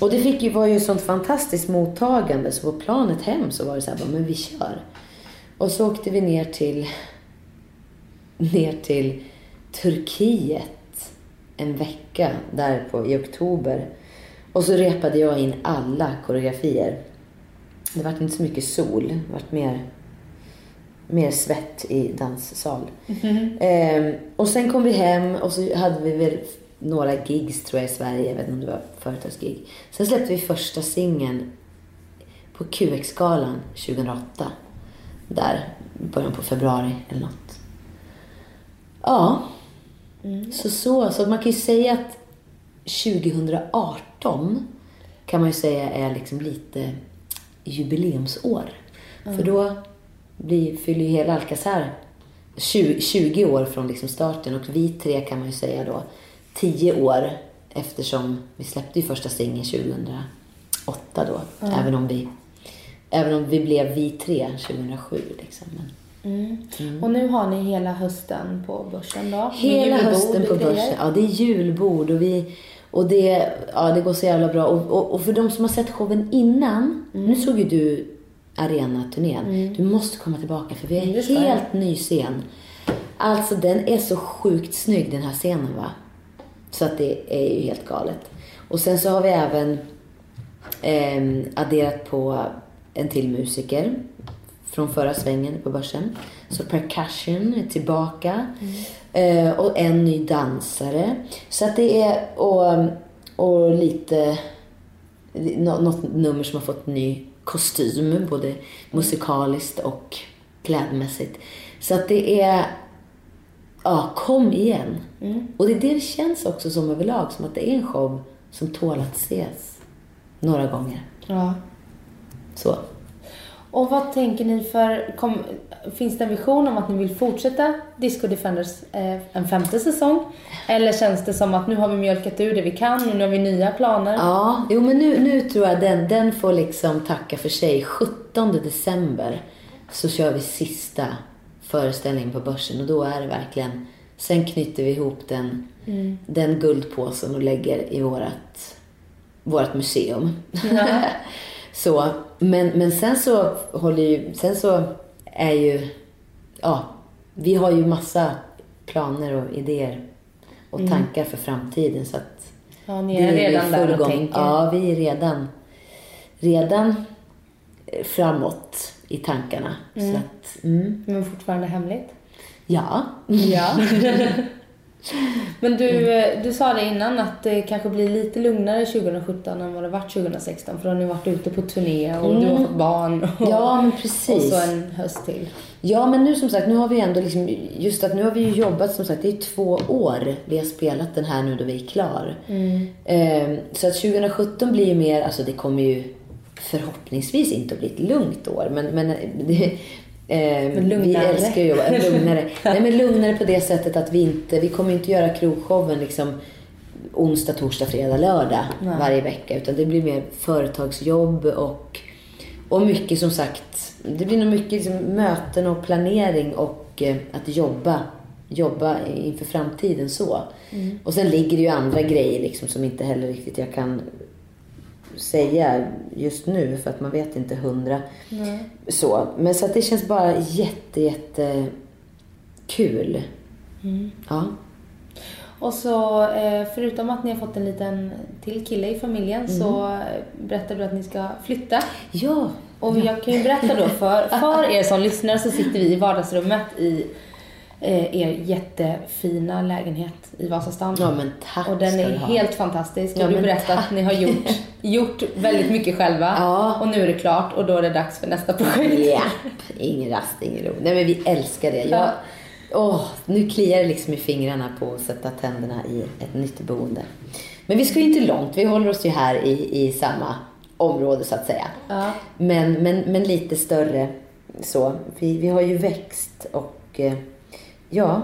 Och det fick ju, var ju ett sånt fantastiskt mottagande så på planet hem så var det så här, men vi kör. Och så åkte vi ner till ner till Turkiet en vecka där på, i oktober. Och så repade jag in alla koreografier. Det vart inte så mycket sol. Det vart mer, mer svett i danssal. Eh, och sen kom vi hem och så hade vi väl några gigs tror jag i Sverige. Jag vet inte om det var företagsgig. Sen släppte vi första singeln på QX-galan 2008. Där, början på februari eller något. Ja. Så, så, så man kan ju säga att 2018 kan man ju säga är liksom lite jubileumsår. För då blir, fyller ju hela Alcazar 20, 20 år från liksom starten och vi tre kan man ju säga då 10 år eftersom vi släppte ju första singeln 2008 då. Även, om vi, även om vi blev vi tre 2007 liksom. Men, Mm. Och nu har ni hela hösten på börsen då? Hela hösten på grejer. börsen. Ja, det är julbord och vi... Och det, ja, det går så jävla bra. Och, och, och för de som har sett showen innan. Mm. Nu såg ju du arenaturnén. Du måste komma tillbaka för vi Mm, är ska jag. helt ny scen. Alltså den är så sjukt snygg den här scenen va. Så att det är ju helt galet. Och sen så har vi även ehm, adderat på en till musiker från förra svängen på börsen. Så percussion är tillbaka. Eh, och en ny dansare. Så att det är, och, och lite, nå- något nummer som har fått ny kostym, både musikaliskt och klädmässigt. Så att det är, ja, kom igen. Och det är det det känns också som överlag, som att det är en show som tål att ses några gånger. Ja. Så. Och vad tänker ni för, kom, finns det en vision om att ni vill fortsätta Disco Defenders eh, en femte säsong? Eller känns det som att nu har vi mjölkat ur det vi kan och nu har vi nya planer? Ja, jo men nu, nu tror jag den, den får liksom tacka för sig. 17 december så kör vi sista föreställningen på börsen och då är det verkligen, sen knyter vi ihop den, den guldpåsen och lägger i vårat, vårat museum. så, men, men sen så håller ju, sen så är ju, ja, vi har ju massa planer och idéer och tankar för framtiden så att Ja, ni är redan i där och gång. tänker. Ja, vi är redan, redan eh, framåt i tankarna. Så att, mm, Men fortfarande hemligt? ja. Ja. Men du, eh, du sa det innan att det kanske blir lite lugnare 2017 än vad det varit 2016. För då har ni varit ute på turné och du har fått barn. Och, Ja, men och precis. så en höst till. Ja, men nu som sagt, nu har vi ändå liksom, just att nu har vi ju jobbat som sagt, det är två år vi har spelat den här nu då vi är klar. Ehm, så att 2017 blir ju mer, alltså det kommer ju förhoppningsvis inte att bli ett lugnt år, men, men det, Men vi älskar ju att lugnare. Nej men lugnare på det sättet att vi inte, vi kommer inte göra krogshowen liksom onsdag, torsdag, fredag, lördag Nej. varje vecka. Utan det blir mer företagsjobb och, och mycket som sagt, det blir nog mycket liksom möten och planering och eh, att jobba, jobba inför framtiden så. Och sen ligger det ju andra grejer liksom som inte heller riktigt jag kan säga just nu för att man vet inte hundra. Så. Men så att det känns bara jätte, jätte kul. Ja. Och så eh, förutom att ni har fått en liten till kille i familjen så eh, berättade du att ni ska flytta. Ja. Och jag kan ju berätta då för, för er som lyssnar så sitter vi i vardagsrummet i eh, er jättefina lägenhet i Vasastan. Ja men tack Och den är helt fantastisk. Ja, och du berättade att ni har gjort, gjort väldigt mycket själva. Ja. Och nu är det klart och då är det dags för nästa projekt. Ja, ingen rast, ingen ro. Nej men vi älskar det. Jag, Ja. åh, nu kliar det liksom i fingrarna på att sätta tänderna i ett nytt boende. Men vi ska ju inte långt. Vi håller oss ju här i, i samma område så att säga. Ja. Men, men, men lite större så. Vi, vi har ju växt och eh, ja,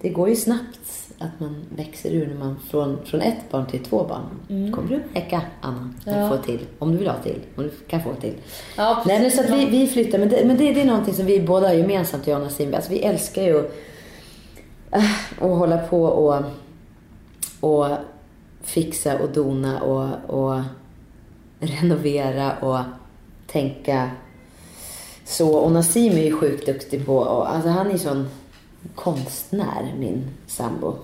det går ju snabbt att man växer ur när man från, från ett barn till två barn. kommer du märka, Anna, Ja. får till. Om du vill ha till. Om du kan få till. Ja, Nej, men så att vi, vi flyttar. Men, det, men det, det är någonting som vi båda har gemensamt, jag och Nassim. Alltså, vi älskar ju äh, att hålla på och, och fixa och dona och, och renovera och tänka så. Och Nassim är ju sjukt duktig på, och, alltså han är sån konstnär, min sambo.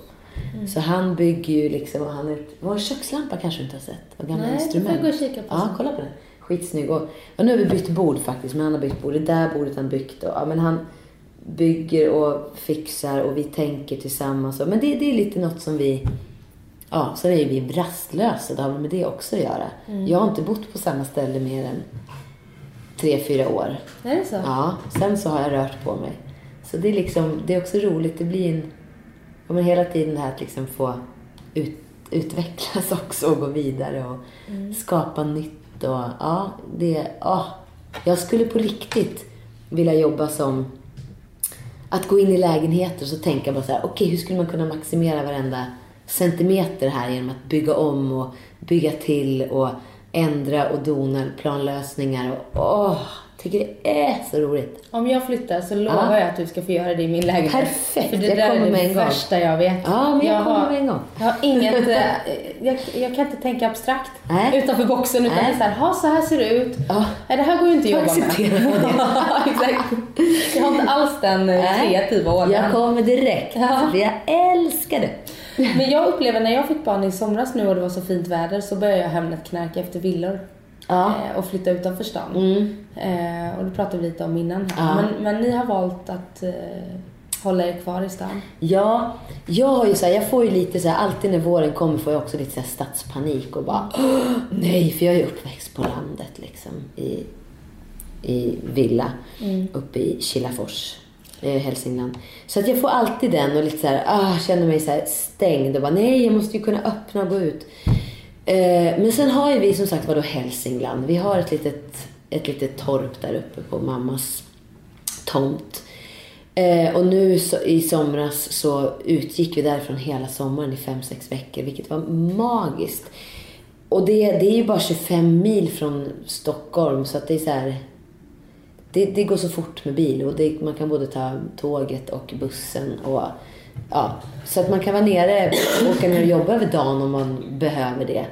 Så han bygger ju liksom, och han är, vår kökslampa kanske du inte har sett? Och gamla Nej, får instrument. jag gå och kika på Ja, kolla på den. Skitsnygg. Och, och nu har vi bytt bord faktiskt, men han har bytt bord. Det där bordet han byggt. Och, ja, men han bygger och fixar och vi tänker tillsammans. Och, men det, det är lite något som vi... Ja, sen är ju vi rastlösa. Det har väl med det också att göra. Mm. Jag har inte bott på samma ställe mer än tre, fyra år. Är det så? Ja, sen så har jag rört på mig. Så det är liksom, det är också roligt. Det blir en, ja, men hela tiden det här att liksom få ut, utvecklas också och gå vidare och skapa nytt och ja, det, ja. Jag skulle på riktigt vilja jobba som att gå in i lägenheter och så tänka bara så här, okej hur skulle man kunna maximera varenda centimeter här genom att bygga om och bygga till och ändra och dona planlösningar och åh, tycker det är så roligt. Om jag flyttar så lovar Ja. jag att du ska få göra det i min lägenhet. Perfekt, För det jag där kommer är med det en gång. värsta jag vet. Ja, men jag kommer har, med en gång. Jag har inget... eh, jag, jag kan inte tänka abstrakt Nej. utanför boxen utan är så här, ha så här ser det ut. Ja. Nej, det här går ju inte att jobba med. Jag har inte alls den Nej. kreativa ådran. Jag kommer direkt, Ja. jag älskar det. Men jag upplever när jag fick barn i somras nu och det var så fint väder så började jag Hemnet knarka efter villor. Ja. eh, Och flytta utanför stan. Mm. Eh, och det pratade vi lite om innan här. Ja. Men, men ni har valt att eh, hålla er kvar i stan. Ja, jag har ju så här, jag får ju lite så här, alltid när våren kommer får jag också lite så här stadspanik och bara "Åh, nej, för jag är uppväxt på landet liksom i, i villa uppe i Kilafors, eh, Hälsingland. Så att jag får alltid den och lite så här, ah, känner mig så här stängd och bara nej, jag måste ju kunna öppna och gå ut. Eh, men sen har ju vi som sagt var då Hälsingland. Vi har ett litet, ett litet torp där uppe på mammas tomt. Eh, och nu så, i somras så utgick vi därifrån hela sommaren i fem sex veckor, vilket var magiskt. Och det, det är ju bara 25 mil från Stockholm, så att det är så här... Det, det går så fort med bil och det, man kan både ta tåget och bussen. Och, ja, så att man kan vara nere och åka ner och jobba över dagen om man behöver det.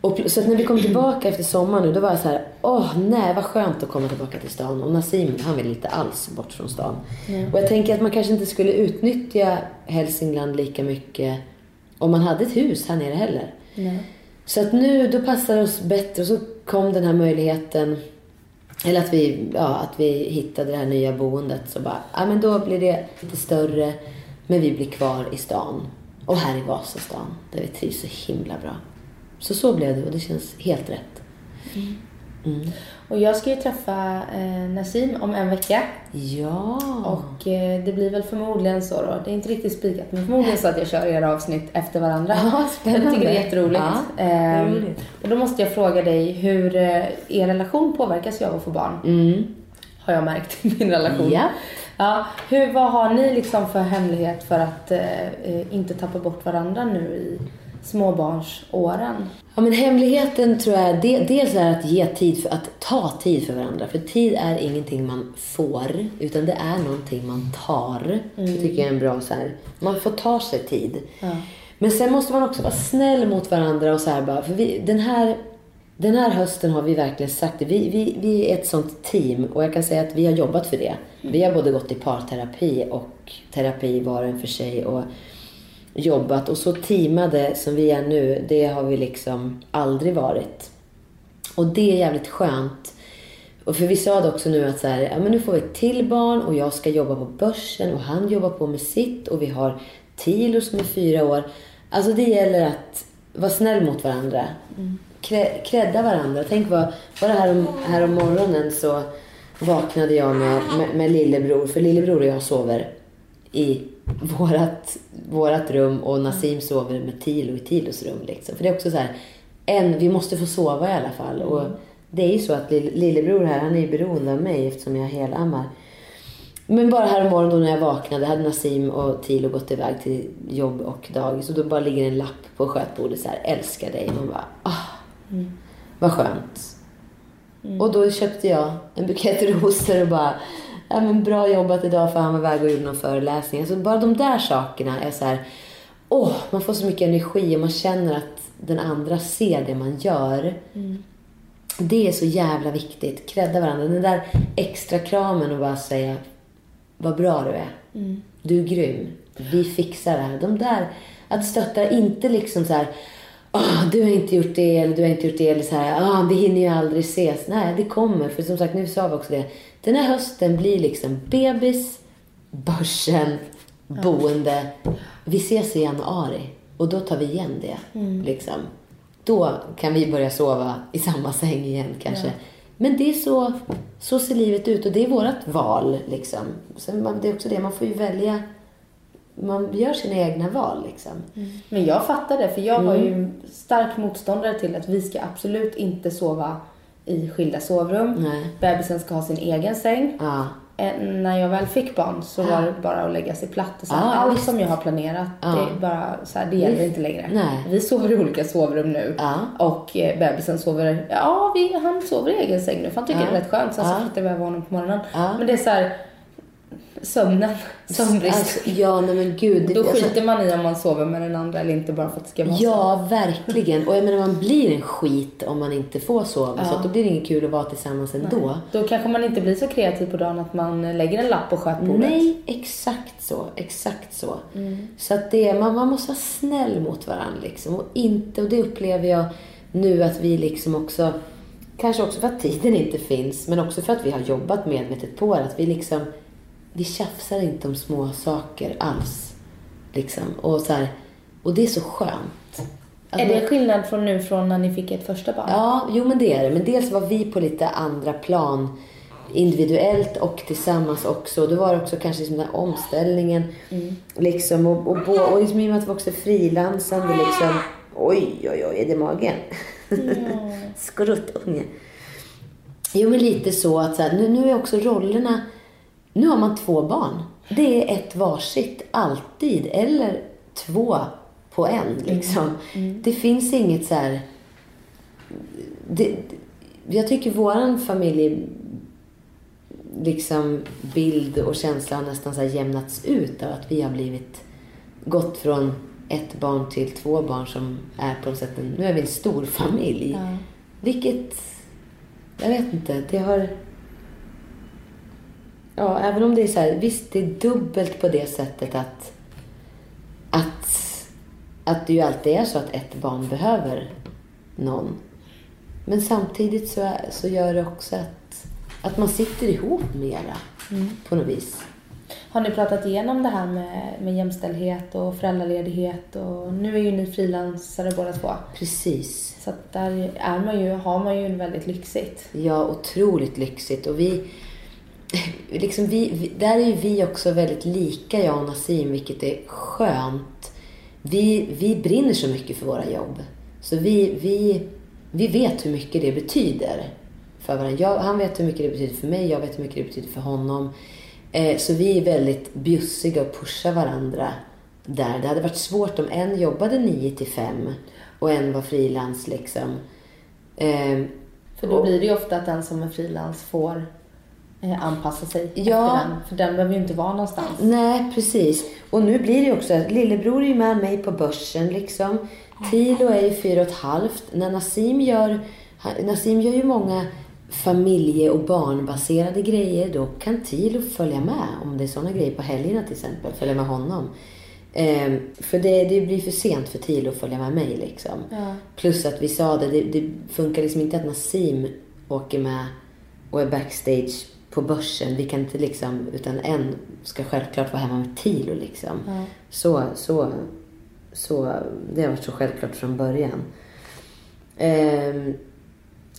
Och, pl- så att när vi kom tillbaka efter sommaren nu, då var jag så här, åh nej vad skönt att komma tillbaka till stan. Och Nassim, han vill inte alls bort från stan. Och jag tänker att man kanske inte skulle utnyttja Hälsingland lika mycket om man hade ett hus här nere heller. Nej. Så att nu, då passar det oss bättre. Och så kom den här möjligheten, eller att vi, ja, att vi hittade det här nya boendet. Så bara, ja men då blir det lite större, men vi blir kvar i stan. Och här i Vasastan, där vi trivs så himla bra. Så så blev det och det känns helt rätt. Mm. Och jag ska ju träffa eh, Nassim om en vecka. Ja. Och eh, det blir väl förmodligen så då. Det är inte riktigt spikat men förmodligen så att jag kör era avsnitt efter varandra. Ja, spännande. Jag tycker det är jätteroligt. Ja, Ehm, roligt. och då måste jag fråga dig hur eh, er relation påverkas ju av att få barn. Mm. Har jag märkt i min relation. Ja. Ja, hur, vad har ni liksom för hemlighet för att eh, eh, inte tappa bort varandra nu i småbarnsåren? Ja, men hemligheten tror jag de, dels är att ge tid för att ta tid för varandra. För tid är ingenting man får, utan det är någonting man tar. Det tycker jag är en bra så här. Man får ta sig tid. Ja. Men sen måste man också vara snäll mot varandra och så här bara, för vi, den här den här hösten har vi verkligen sagt det. Vi, vi, vi är ett sånt team och jag kan säga att vi har jobbat för det. Vi har både gått i parterapi och terapi var och en för sig och jobbat. Och så teamade som vi är nu, det har vi liksom aldrig varit. Och det är jävligt skönt. Och för vi sa det också nu att så här, ja, men nu får vi ett till barn och jag ska jobba på börsen och han jobbar på med sitt och vi har Tilo som är fyra år. Alltså det gäller att vara snäll mot varandra. Krä, krädda varandra. Tänk vad, bara här om, här om morgonen så vaknade jag med, med, med lillebror. För lillebror och jag sover i vårat, vårat rum och Nassim sover med Tilo i Tilos rum. Liksom. För det är också så här, en, vi måste få sova i alla fall. Och det är ju så att lill- lillebror här, han är ju beroende av mig eftersom jag helammar. Men bara här om morgonen då när jag vaknade hade Nassim och Tilo gått iväg till jobb och dagis och då bara ligger en lapp på skötbordet så här, älskar dig. Man bara, ah, vad skönt. Och då köpte jag en bukett rosor och bara, ja men bra jobbat idag för han var iväg och gjorde någon föreläsning. Alltså bara de där sakerna är så här, åh, man får så mycket energi och man känner att den andra ser det man gör. Det är så jävla viktigt. Credda varandra. Den där extra kramen och bara säga vad bra du är. Du är grym. Vi fixar det här. De där, att stötta, inte liksom så här, "Åh, du har inte gjort det eller du har inte gjort det eller så här, ah, vi hinner ju aldrig ses. Nej, det kommer. För som sagt, nu sa vi också det. Den här hösten blir liksom bebis, börsen, boende. Vi ses i januari och då tar vi igen det. Liksom. Då kan vi börja sova i samma säng igen kanske. Men det är så, så ser livet ut och det är vårt val. Liksom. Sen, man- det är också det, man får ju välja. Man gör sina egna val liksom. Men jag fattar det, för jag var ju stark motståndare till att vi ska absolut inte sova i skilda sovrum. Nej. Bebisen ska ha sin egen säng. Ja. Eh, När jag väl fick barn så var det bara att lägga sig platt. Och så Ja, allt visst. som jag har planerat, det, bara, så här, det gäller Visst. inte längre. Nej. Vi sover i olika sovrum nu. Ja. Och eh, bebisen sover, ja vi, han sover i egen säng nu för han tycker det är rätt skönt. Sen så flyttar vi över honom på morgonen. Men det är så här, sömnen, sömnbrist. Alltså, ja, nej men gud. det- Då alltså, skiter man i om man sover med den andra eller inte bara för att det ska vara så. Ja, verkligen. Och jag menar, man blir en skit om man inte får sova. Så att då blir det inget kul att vara tillsammans ändå. Då kanske man inte blir så kreativ på dagen att man lägger en lapp på skötbordet. Nej, exakt så. Exakt så. Så att det, man, man måste vara snäll mot varandra liksom. Och inte, och det upplever jag nu att vi liksom också, kanske också för att tiden inte finns, men också för att vi har jobbat medvetet på det. Att vi liksom, vi tjafsar inte om små saker alls. Liksom. Och, så här, och det är så skönt. Att Är man- det skillnad från nu från när ni fick ett första barn? Ja, jo men det är det. Men dels var vi på lite andra plan individuellt och tillsammans också. Då var det också kanske liksom den här omställningen. Liksom, och, och, bo- och liksom, i och med att vi också är frilansande liksom. Oj, oj, oj, är det magen? Skruttunge. Jo, men lite så att så här, nu, nu är också rollerna... Nu har man två barn. Det är ett varsitt, alltid. Eller två på en, liksom. Det finns inget så här... Det, jag tycker våran familj liksom bild och känsla har nästan så jämnats ut av att vi har blivit gått från ett barn till två barn som är på något sätt en, nu är vi en stor familj. Ja. Vilket, jag vet inte, det har... Ja, även om det är så här, visst det är dubbelt på det sättet att, att, att det ju alltid är så att ett barn behöver någon. Men samtidigt så, så gör det också att, att man sitter ihop mera på något vis. Har ni pratat igenom det här med, med jämställdhet och föräldraledighet? Och nu är ju ni frilansare båda två. Precis. Så där är man ju, har man ju väldigt lyxigt. Ja, otroligt lyxigt. Och vi, liksom vi, vi, där är ju vi också väldigt lika, jag och Nassim, vilket är skönt. Vi, vi brinner så mycket för våra jobb. Så vi, vi, vi vet hur mycket det betyder för varandra. Jag, han vet hur mycket det betyder för mig, jag vet hur mycket det betyder för honom. Eh, så vi är väldigt bjussiga och pushar varandra där. Det hade varit svårt om en jobbade 9 till 5 och en var frilans liksom. Eh, För då blir det ju ofta att den som är frilans får anpassa sig Ja. efter den. För den behöver ju inte vara någonstans. Nej, precis. Och nu blir det ju också att lillebror är ju med mig på börsen liksom. Tilo är ju fyra och ett halvt. När Nassim gör, Nassim gör ju många familje och barnbaserade grejer. Då kan Tilo följa med om det är sådana grejer på helgerna till exempel. Följa med honom. Ehm, för det, det blir för sent för Tilo att följa med mig liksom. Ja. Plus att vi sa det, det, det funkar liksom inte att Nassim åker med och är backstage på börsen. Vi kan inte liksom, utan en ska självklart vara hemma med Tilo liksom. Ja. Så, så, så, det har varit så självklart från början. Ehm,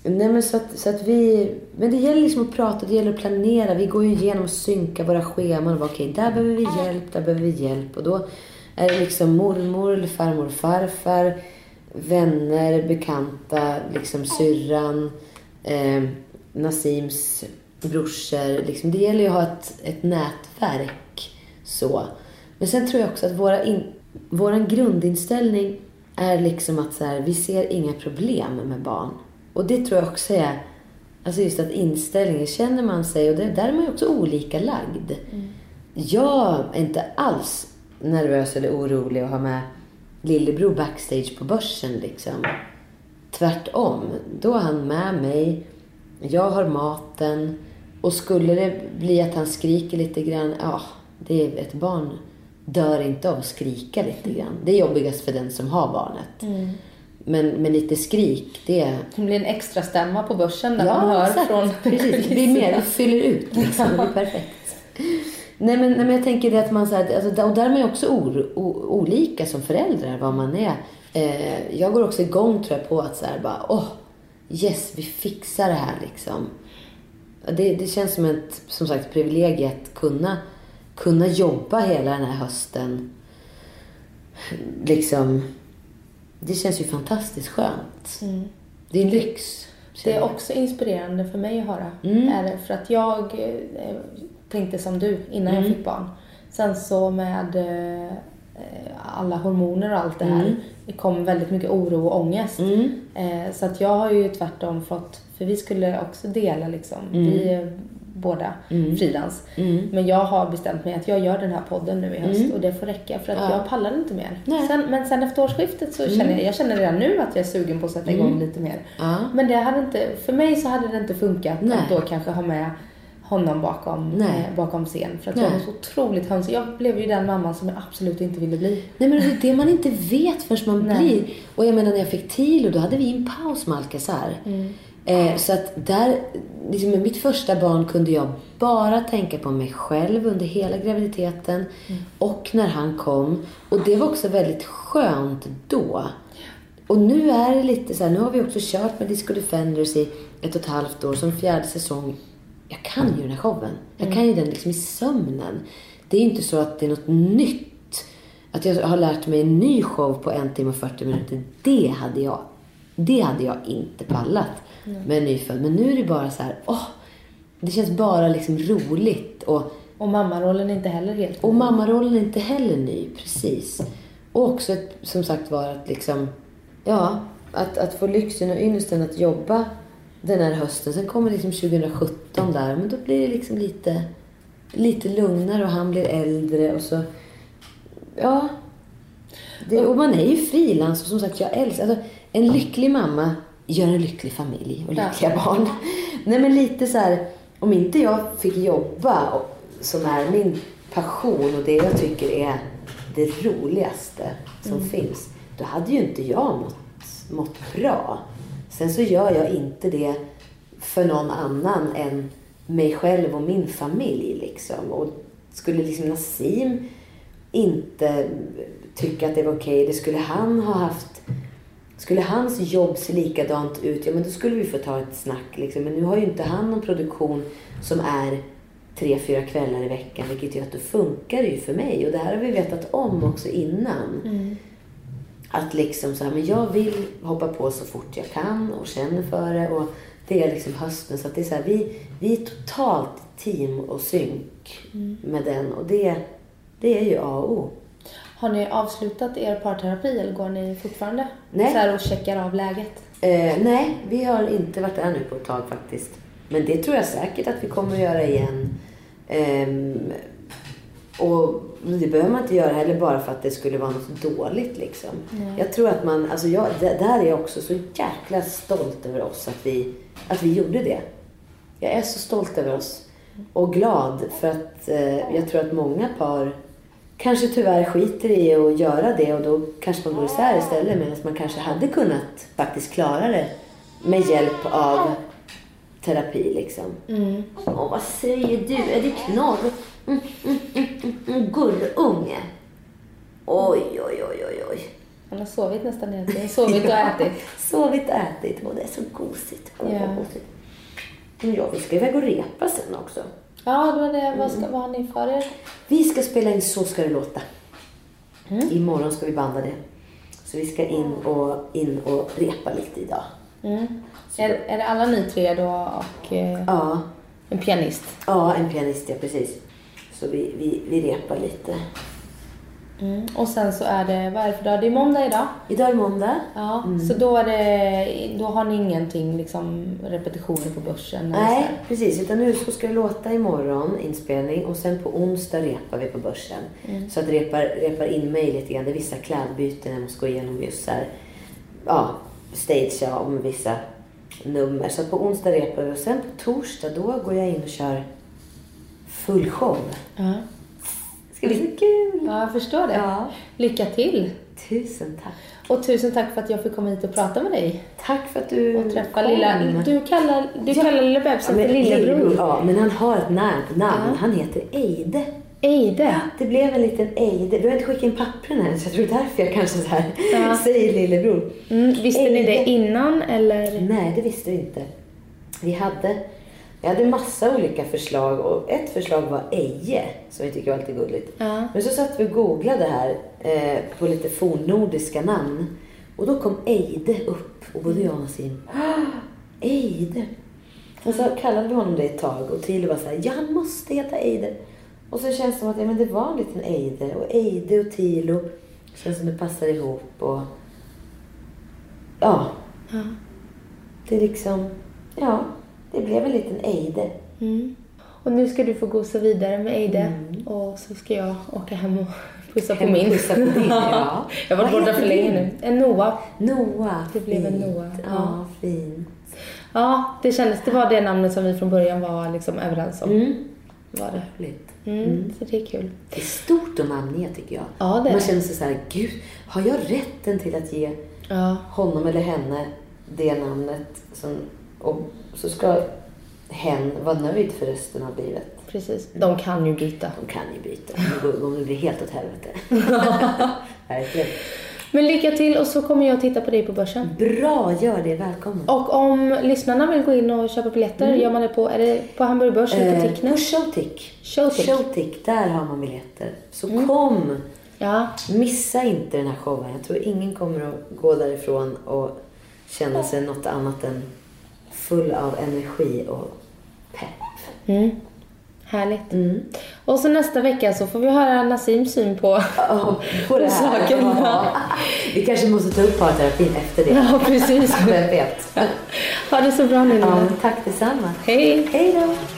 nej men så att, så att vi, men det gäller liksom att prata, det gäller att planera. Vi går ju igenom och synkar våra scheman och bara okej, där behöver vi hjälp, där behöver vi hjälp. Och då är det liksom mormor, eller farmor, farfar, vänner, bekanta, liksom syrran, eh, Nasims brorsor. Liksom, det gäller ju att ha ett, ett nätverk. så. Men sen tror jag också att våra in, våran grundinställning är liksom att så här, vi ser inga problem med barn. Och det tror jag också är, alltså just att inställningen, känner man sig, och det, där är man ju också olika lagd. Jag är inte alls nervös eller orolig att ha med lillebror backstage på börsen liksom. Tvärtom. Då är han med mig. Jag har maten. Och skulle det bli att han skriker lite grann, ja, det är ett barn dör inte av att skrika lite grann. Det är jobbigast för den som har barnet. Men, men lite skrik, det är... Det blir en extra stämma på börsen där man hör exakt. från Precis, det blir mer, det fyller ut liksom. Det blir perfekt. Nej men, nej men jag tänker det att man så här, alltså, och där är man ju också or, o, olika som föräldrar, vad man är. Eh, jag går också igång tror jag på att så här bara, åh, yes, vi fixar det här liksom. Det, det känns som ett, som sagt, privilegium att kunna, kunna jobba hela den här hösten. Liksom, det känns ju fantastiskt skönt. Det är en lyx. Det är också inspirerande för mig att höra. Mm. Är för att jag eh, tänkte som du innan Mm. jag fick barn. Sen så med eh, alla hormoner och allt det här. Mm. Det kom väldigt mycket oro och ångest. Mm. Eh, så att jag har ju tvärtom fått, för vi skulle också dela liksom. Vi är båda Mm. frilans. Mm. Men jag har bestämt mig att jag gör den här podden nu i höst Mm. och det får räcka för att Ja. jag pallar inte mer. Sen, men sen efter årsskiftet så känner jag, jag känner redan nu att jag är sugen på att sätta igång lite mer. Ja. Men det hade inte, för mig så hade det inte funkat Nej. att då kanske ha med honom bakom, eh, bakom scen. För att Nej. jag var så otroligt hönsig. Jag blev ju den mamman som jag absolut inte ville bli. Nej men det är det man inte vet förrän man Nej. blir. Och jag menar när jag fick Tilo då hade vi en paus med Alcazar. Eh, så att där, liksom med mitt första barn kunde jag bara tänka på mig själv under hela graviditeten och när han kom. Och det var också väldigt skönt då. Och nu är det lite så här, nu har vi också kört med Disco Defenders i ett och ett halvt år, som fjärde säsong. Jag kan ju den här showen. Jag kan ju den liksom i sömnen. Det är inte så att det är något nytt. Att jag har lärt mig en ny show på en timme och 40 minuter. Det hade jag, det hade jag inte pallat med en nyfödd. Men nu är det bara så här, åh, det känns bara liksom roligt. Och, Och mammarollen är inte heller helt och mammarollen är inte heller ny, precis. Och också ett, som sagt var att liksom, ja, att, att få lyxen och ynnesten att jobba den här hösten. Sen kommer liksom 2017 där, men då blir det liksom lite, lite lugnare och han blir äldre och så, ja. Det, och man är ju frilans och som sagt, jag älskar, alltså en lycklig mamma gör en lycklig familj och Ja. lyckliga barn. Nej men lite så här, om inte jag fick jobba, och- som är min passion och det jag tycker är det roligaste som finns, då hade ju inte jag mått, mått bra. Sen så gör jag inte det för någon annan än mig själv och min familj liksom. Och skulle liksom Nassim inte tycka att det var okej, det skulle han ha haft skulle hans jobb se likadant ut, ja men då skulle vi få ta ett snack liksom. Men nu har ju inte han någon produktion som är tre, fyra kvällar i veckan, vilket gör att då funkar det ju för mig. Och det här har vi vetat om också innan. Att liksom så här, men jag vill hoppa på så fort jag kan och känner för det. Och det är liksom hösten. Så att det är så här, vi, vi är totalt team och synk med den. Och det, det är ju A och O. Har ni avslutat er parterapi eller går ni fortfarande Nej. så här och checkar av läget? Eh, nej, vi har inte varit där nu på ett tag faktiskt. Men det tror jag säkert att vi kommer att göra igen. Ehm, och det behöver man inte göra heller bara för att det skulle vara något dåligt liksom. Jag tror att man, alltså jag, där där är jag också så jäkla stolt över oss att vi, att vi gjorde det. Jag är så stolt över oss. Och glad för att eh, jag tror att många par kanske tyvärr skiter i att göra det och då kanske man går isär istället medan man kanske hade kunnat faktiskt klara det med hjälp av terapi liksom. Åh, vad säger du? Är det knorr? Mm, mm, mm, mm, mm, Gullunge. Oj, oj, oj, oj, oj. Han har sovit nästan hela tiden. Sovit och ätit. Sovit och ätit. Och det är så gosigt. Åh, Ja. gosigt. Mm, Ja, vi ska iväg och repa sen också. Ja, det var det. Vad, ska, vad har ni för er? Vi ska spela in Så ska det låta. Imorgon ska vi banda det. Så vi ska in och, in och repa lite idag. Mm. Är, är det alla ni tre då och eh, Ja, en pianist? ja en pianist, ja precis. Så vi, vi, vi repar lite. Mm. Och sen så är det, vad är det för dag? Det är måndag idag. Idag är måndag. Ja, så då, är det, då har ni ingenting, liksom repetitioner på börsen? Nej, precis. Utan nu så ska det låta imorgon, inspelning. Och sen på onsdag repar vi på börsen. Så att repar, repar in mig lite grann. Det är vissa klädbyten jag måste gå igenom just så här. Ja, stagea om vissa nummer. Så på onsdag repar vi och sen på torsdag då går jag in och kör full show. Ja. Det ska bli så kul! ja, jag förstår det. Ja. Lycka till! Tusen tack. Och tusen tack för att jag fick komma hit och prata med dig. Tack för att du Och träffa kom. lilla... Du kallar, du Ja. kallar lilla bebisen för lillebror. Ja, men han har ett namn. namn. Ja. Han heter Eide. Eide. Det blev en liten Eide. Du har inte skickat in pappren än, så jag tror därför jag kanske så här Ja. säger lillebror. Mm, visste ni det Eide. innan eller? Nej, det visste vi inte. Vi hade, vi hade massa olika förslag och ett förslag var Eje, som vi tycker var lite gulligt. Ja. Men så satt vi och googlade här eh, på lite fornnordiska namn. Och då kom Eide upp och både jag och Nassim, "Ah, Eide. Och så kallade vi honom det ett tag och Tilo var så här, ja han måste heta Eide. Och så känns det som att ja, men det var en liten Eide och Eide och Tilo känns som det passar ihop och ja, Ja. det är liksom, ja, det blev en liten Eide. Mm. Och nu ska du få gosa vidare med Eide Mm. och så ska jag åka hem och pussa på Hem och min. pussa på din, ja. jag har varit borta för länge nu. En Noah. Noah. Det blev en fint. Noah, Ja, ja. fint. Ja, det kändes, det var det namnet som vi från början var liksom överens om. Mm. Var det. Roligt. Mm, Så det är kul. Det är stort att namnge tycker jag. Ja, det är Man känner sig så här, gud, har jag rätten till att ge Ja, honom eller henne det namnet? Som, och så ska hen vara nöjd för resten av livet. precis. De kan ju byta. De kan ju byta det blir helt åt helvete. Verkligen. Men lycka till och så kommer jag titta på dig på börsen. Bra, gör det. Välkommen. Och om lyssnarna vill gå in och köpa biljetter, gör man det på, är det på Hamburg Börs eller på Mm. Eh, Ticknet? på Showtick. Showtick. Mm. Showtick, där har man biljetter. Så kom! Ja, Missa inte den här showen. Jag tror ingen kommer att gå därifrån och känna sig något annat än full av energi och pepp. mm. härligt. Mm. Och så nästa vecka så får vi höra Nassims syn på... Ja, på det här. Sakerna. Ja. Vi kanske måste ta upp parterapin efter det. Ja, precis. Vem vet? Ha det så bra nu, Ja, tack detsamma. Hej! Hej då!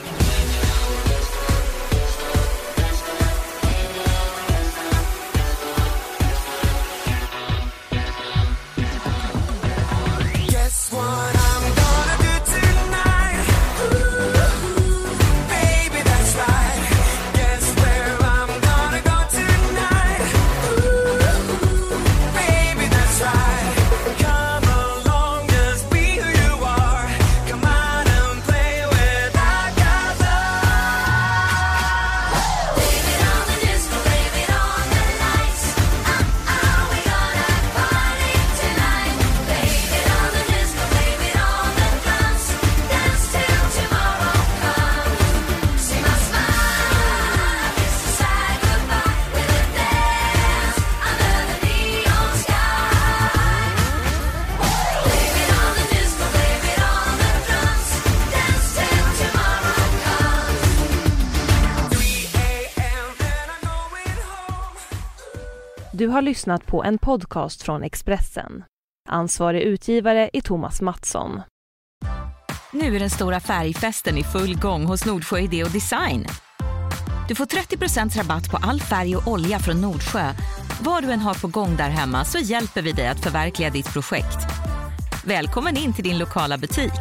Du har lyssnat på en podcast från Expressen. Ansvarig utgivare är Thomas Mattsson. Nu är den stora färgfesten i full gång hos Nordsjö Idé och Design. Du får 30% rabatt på all färg och olja från Nordsjö. Vad du än har på gång där hemma så hjälper vi dig att förverkliga ditt projekt. Välkommen in till din lokala butik.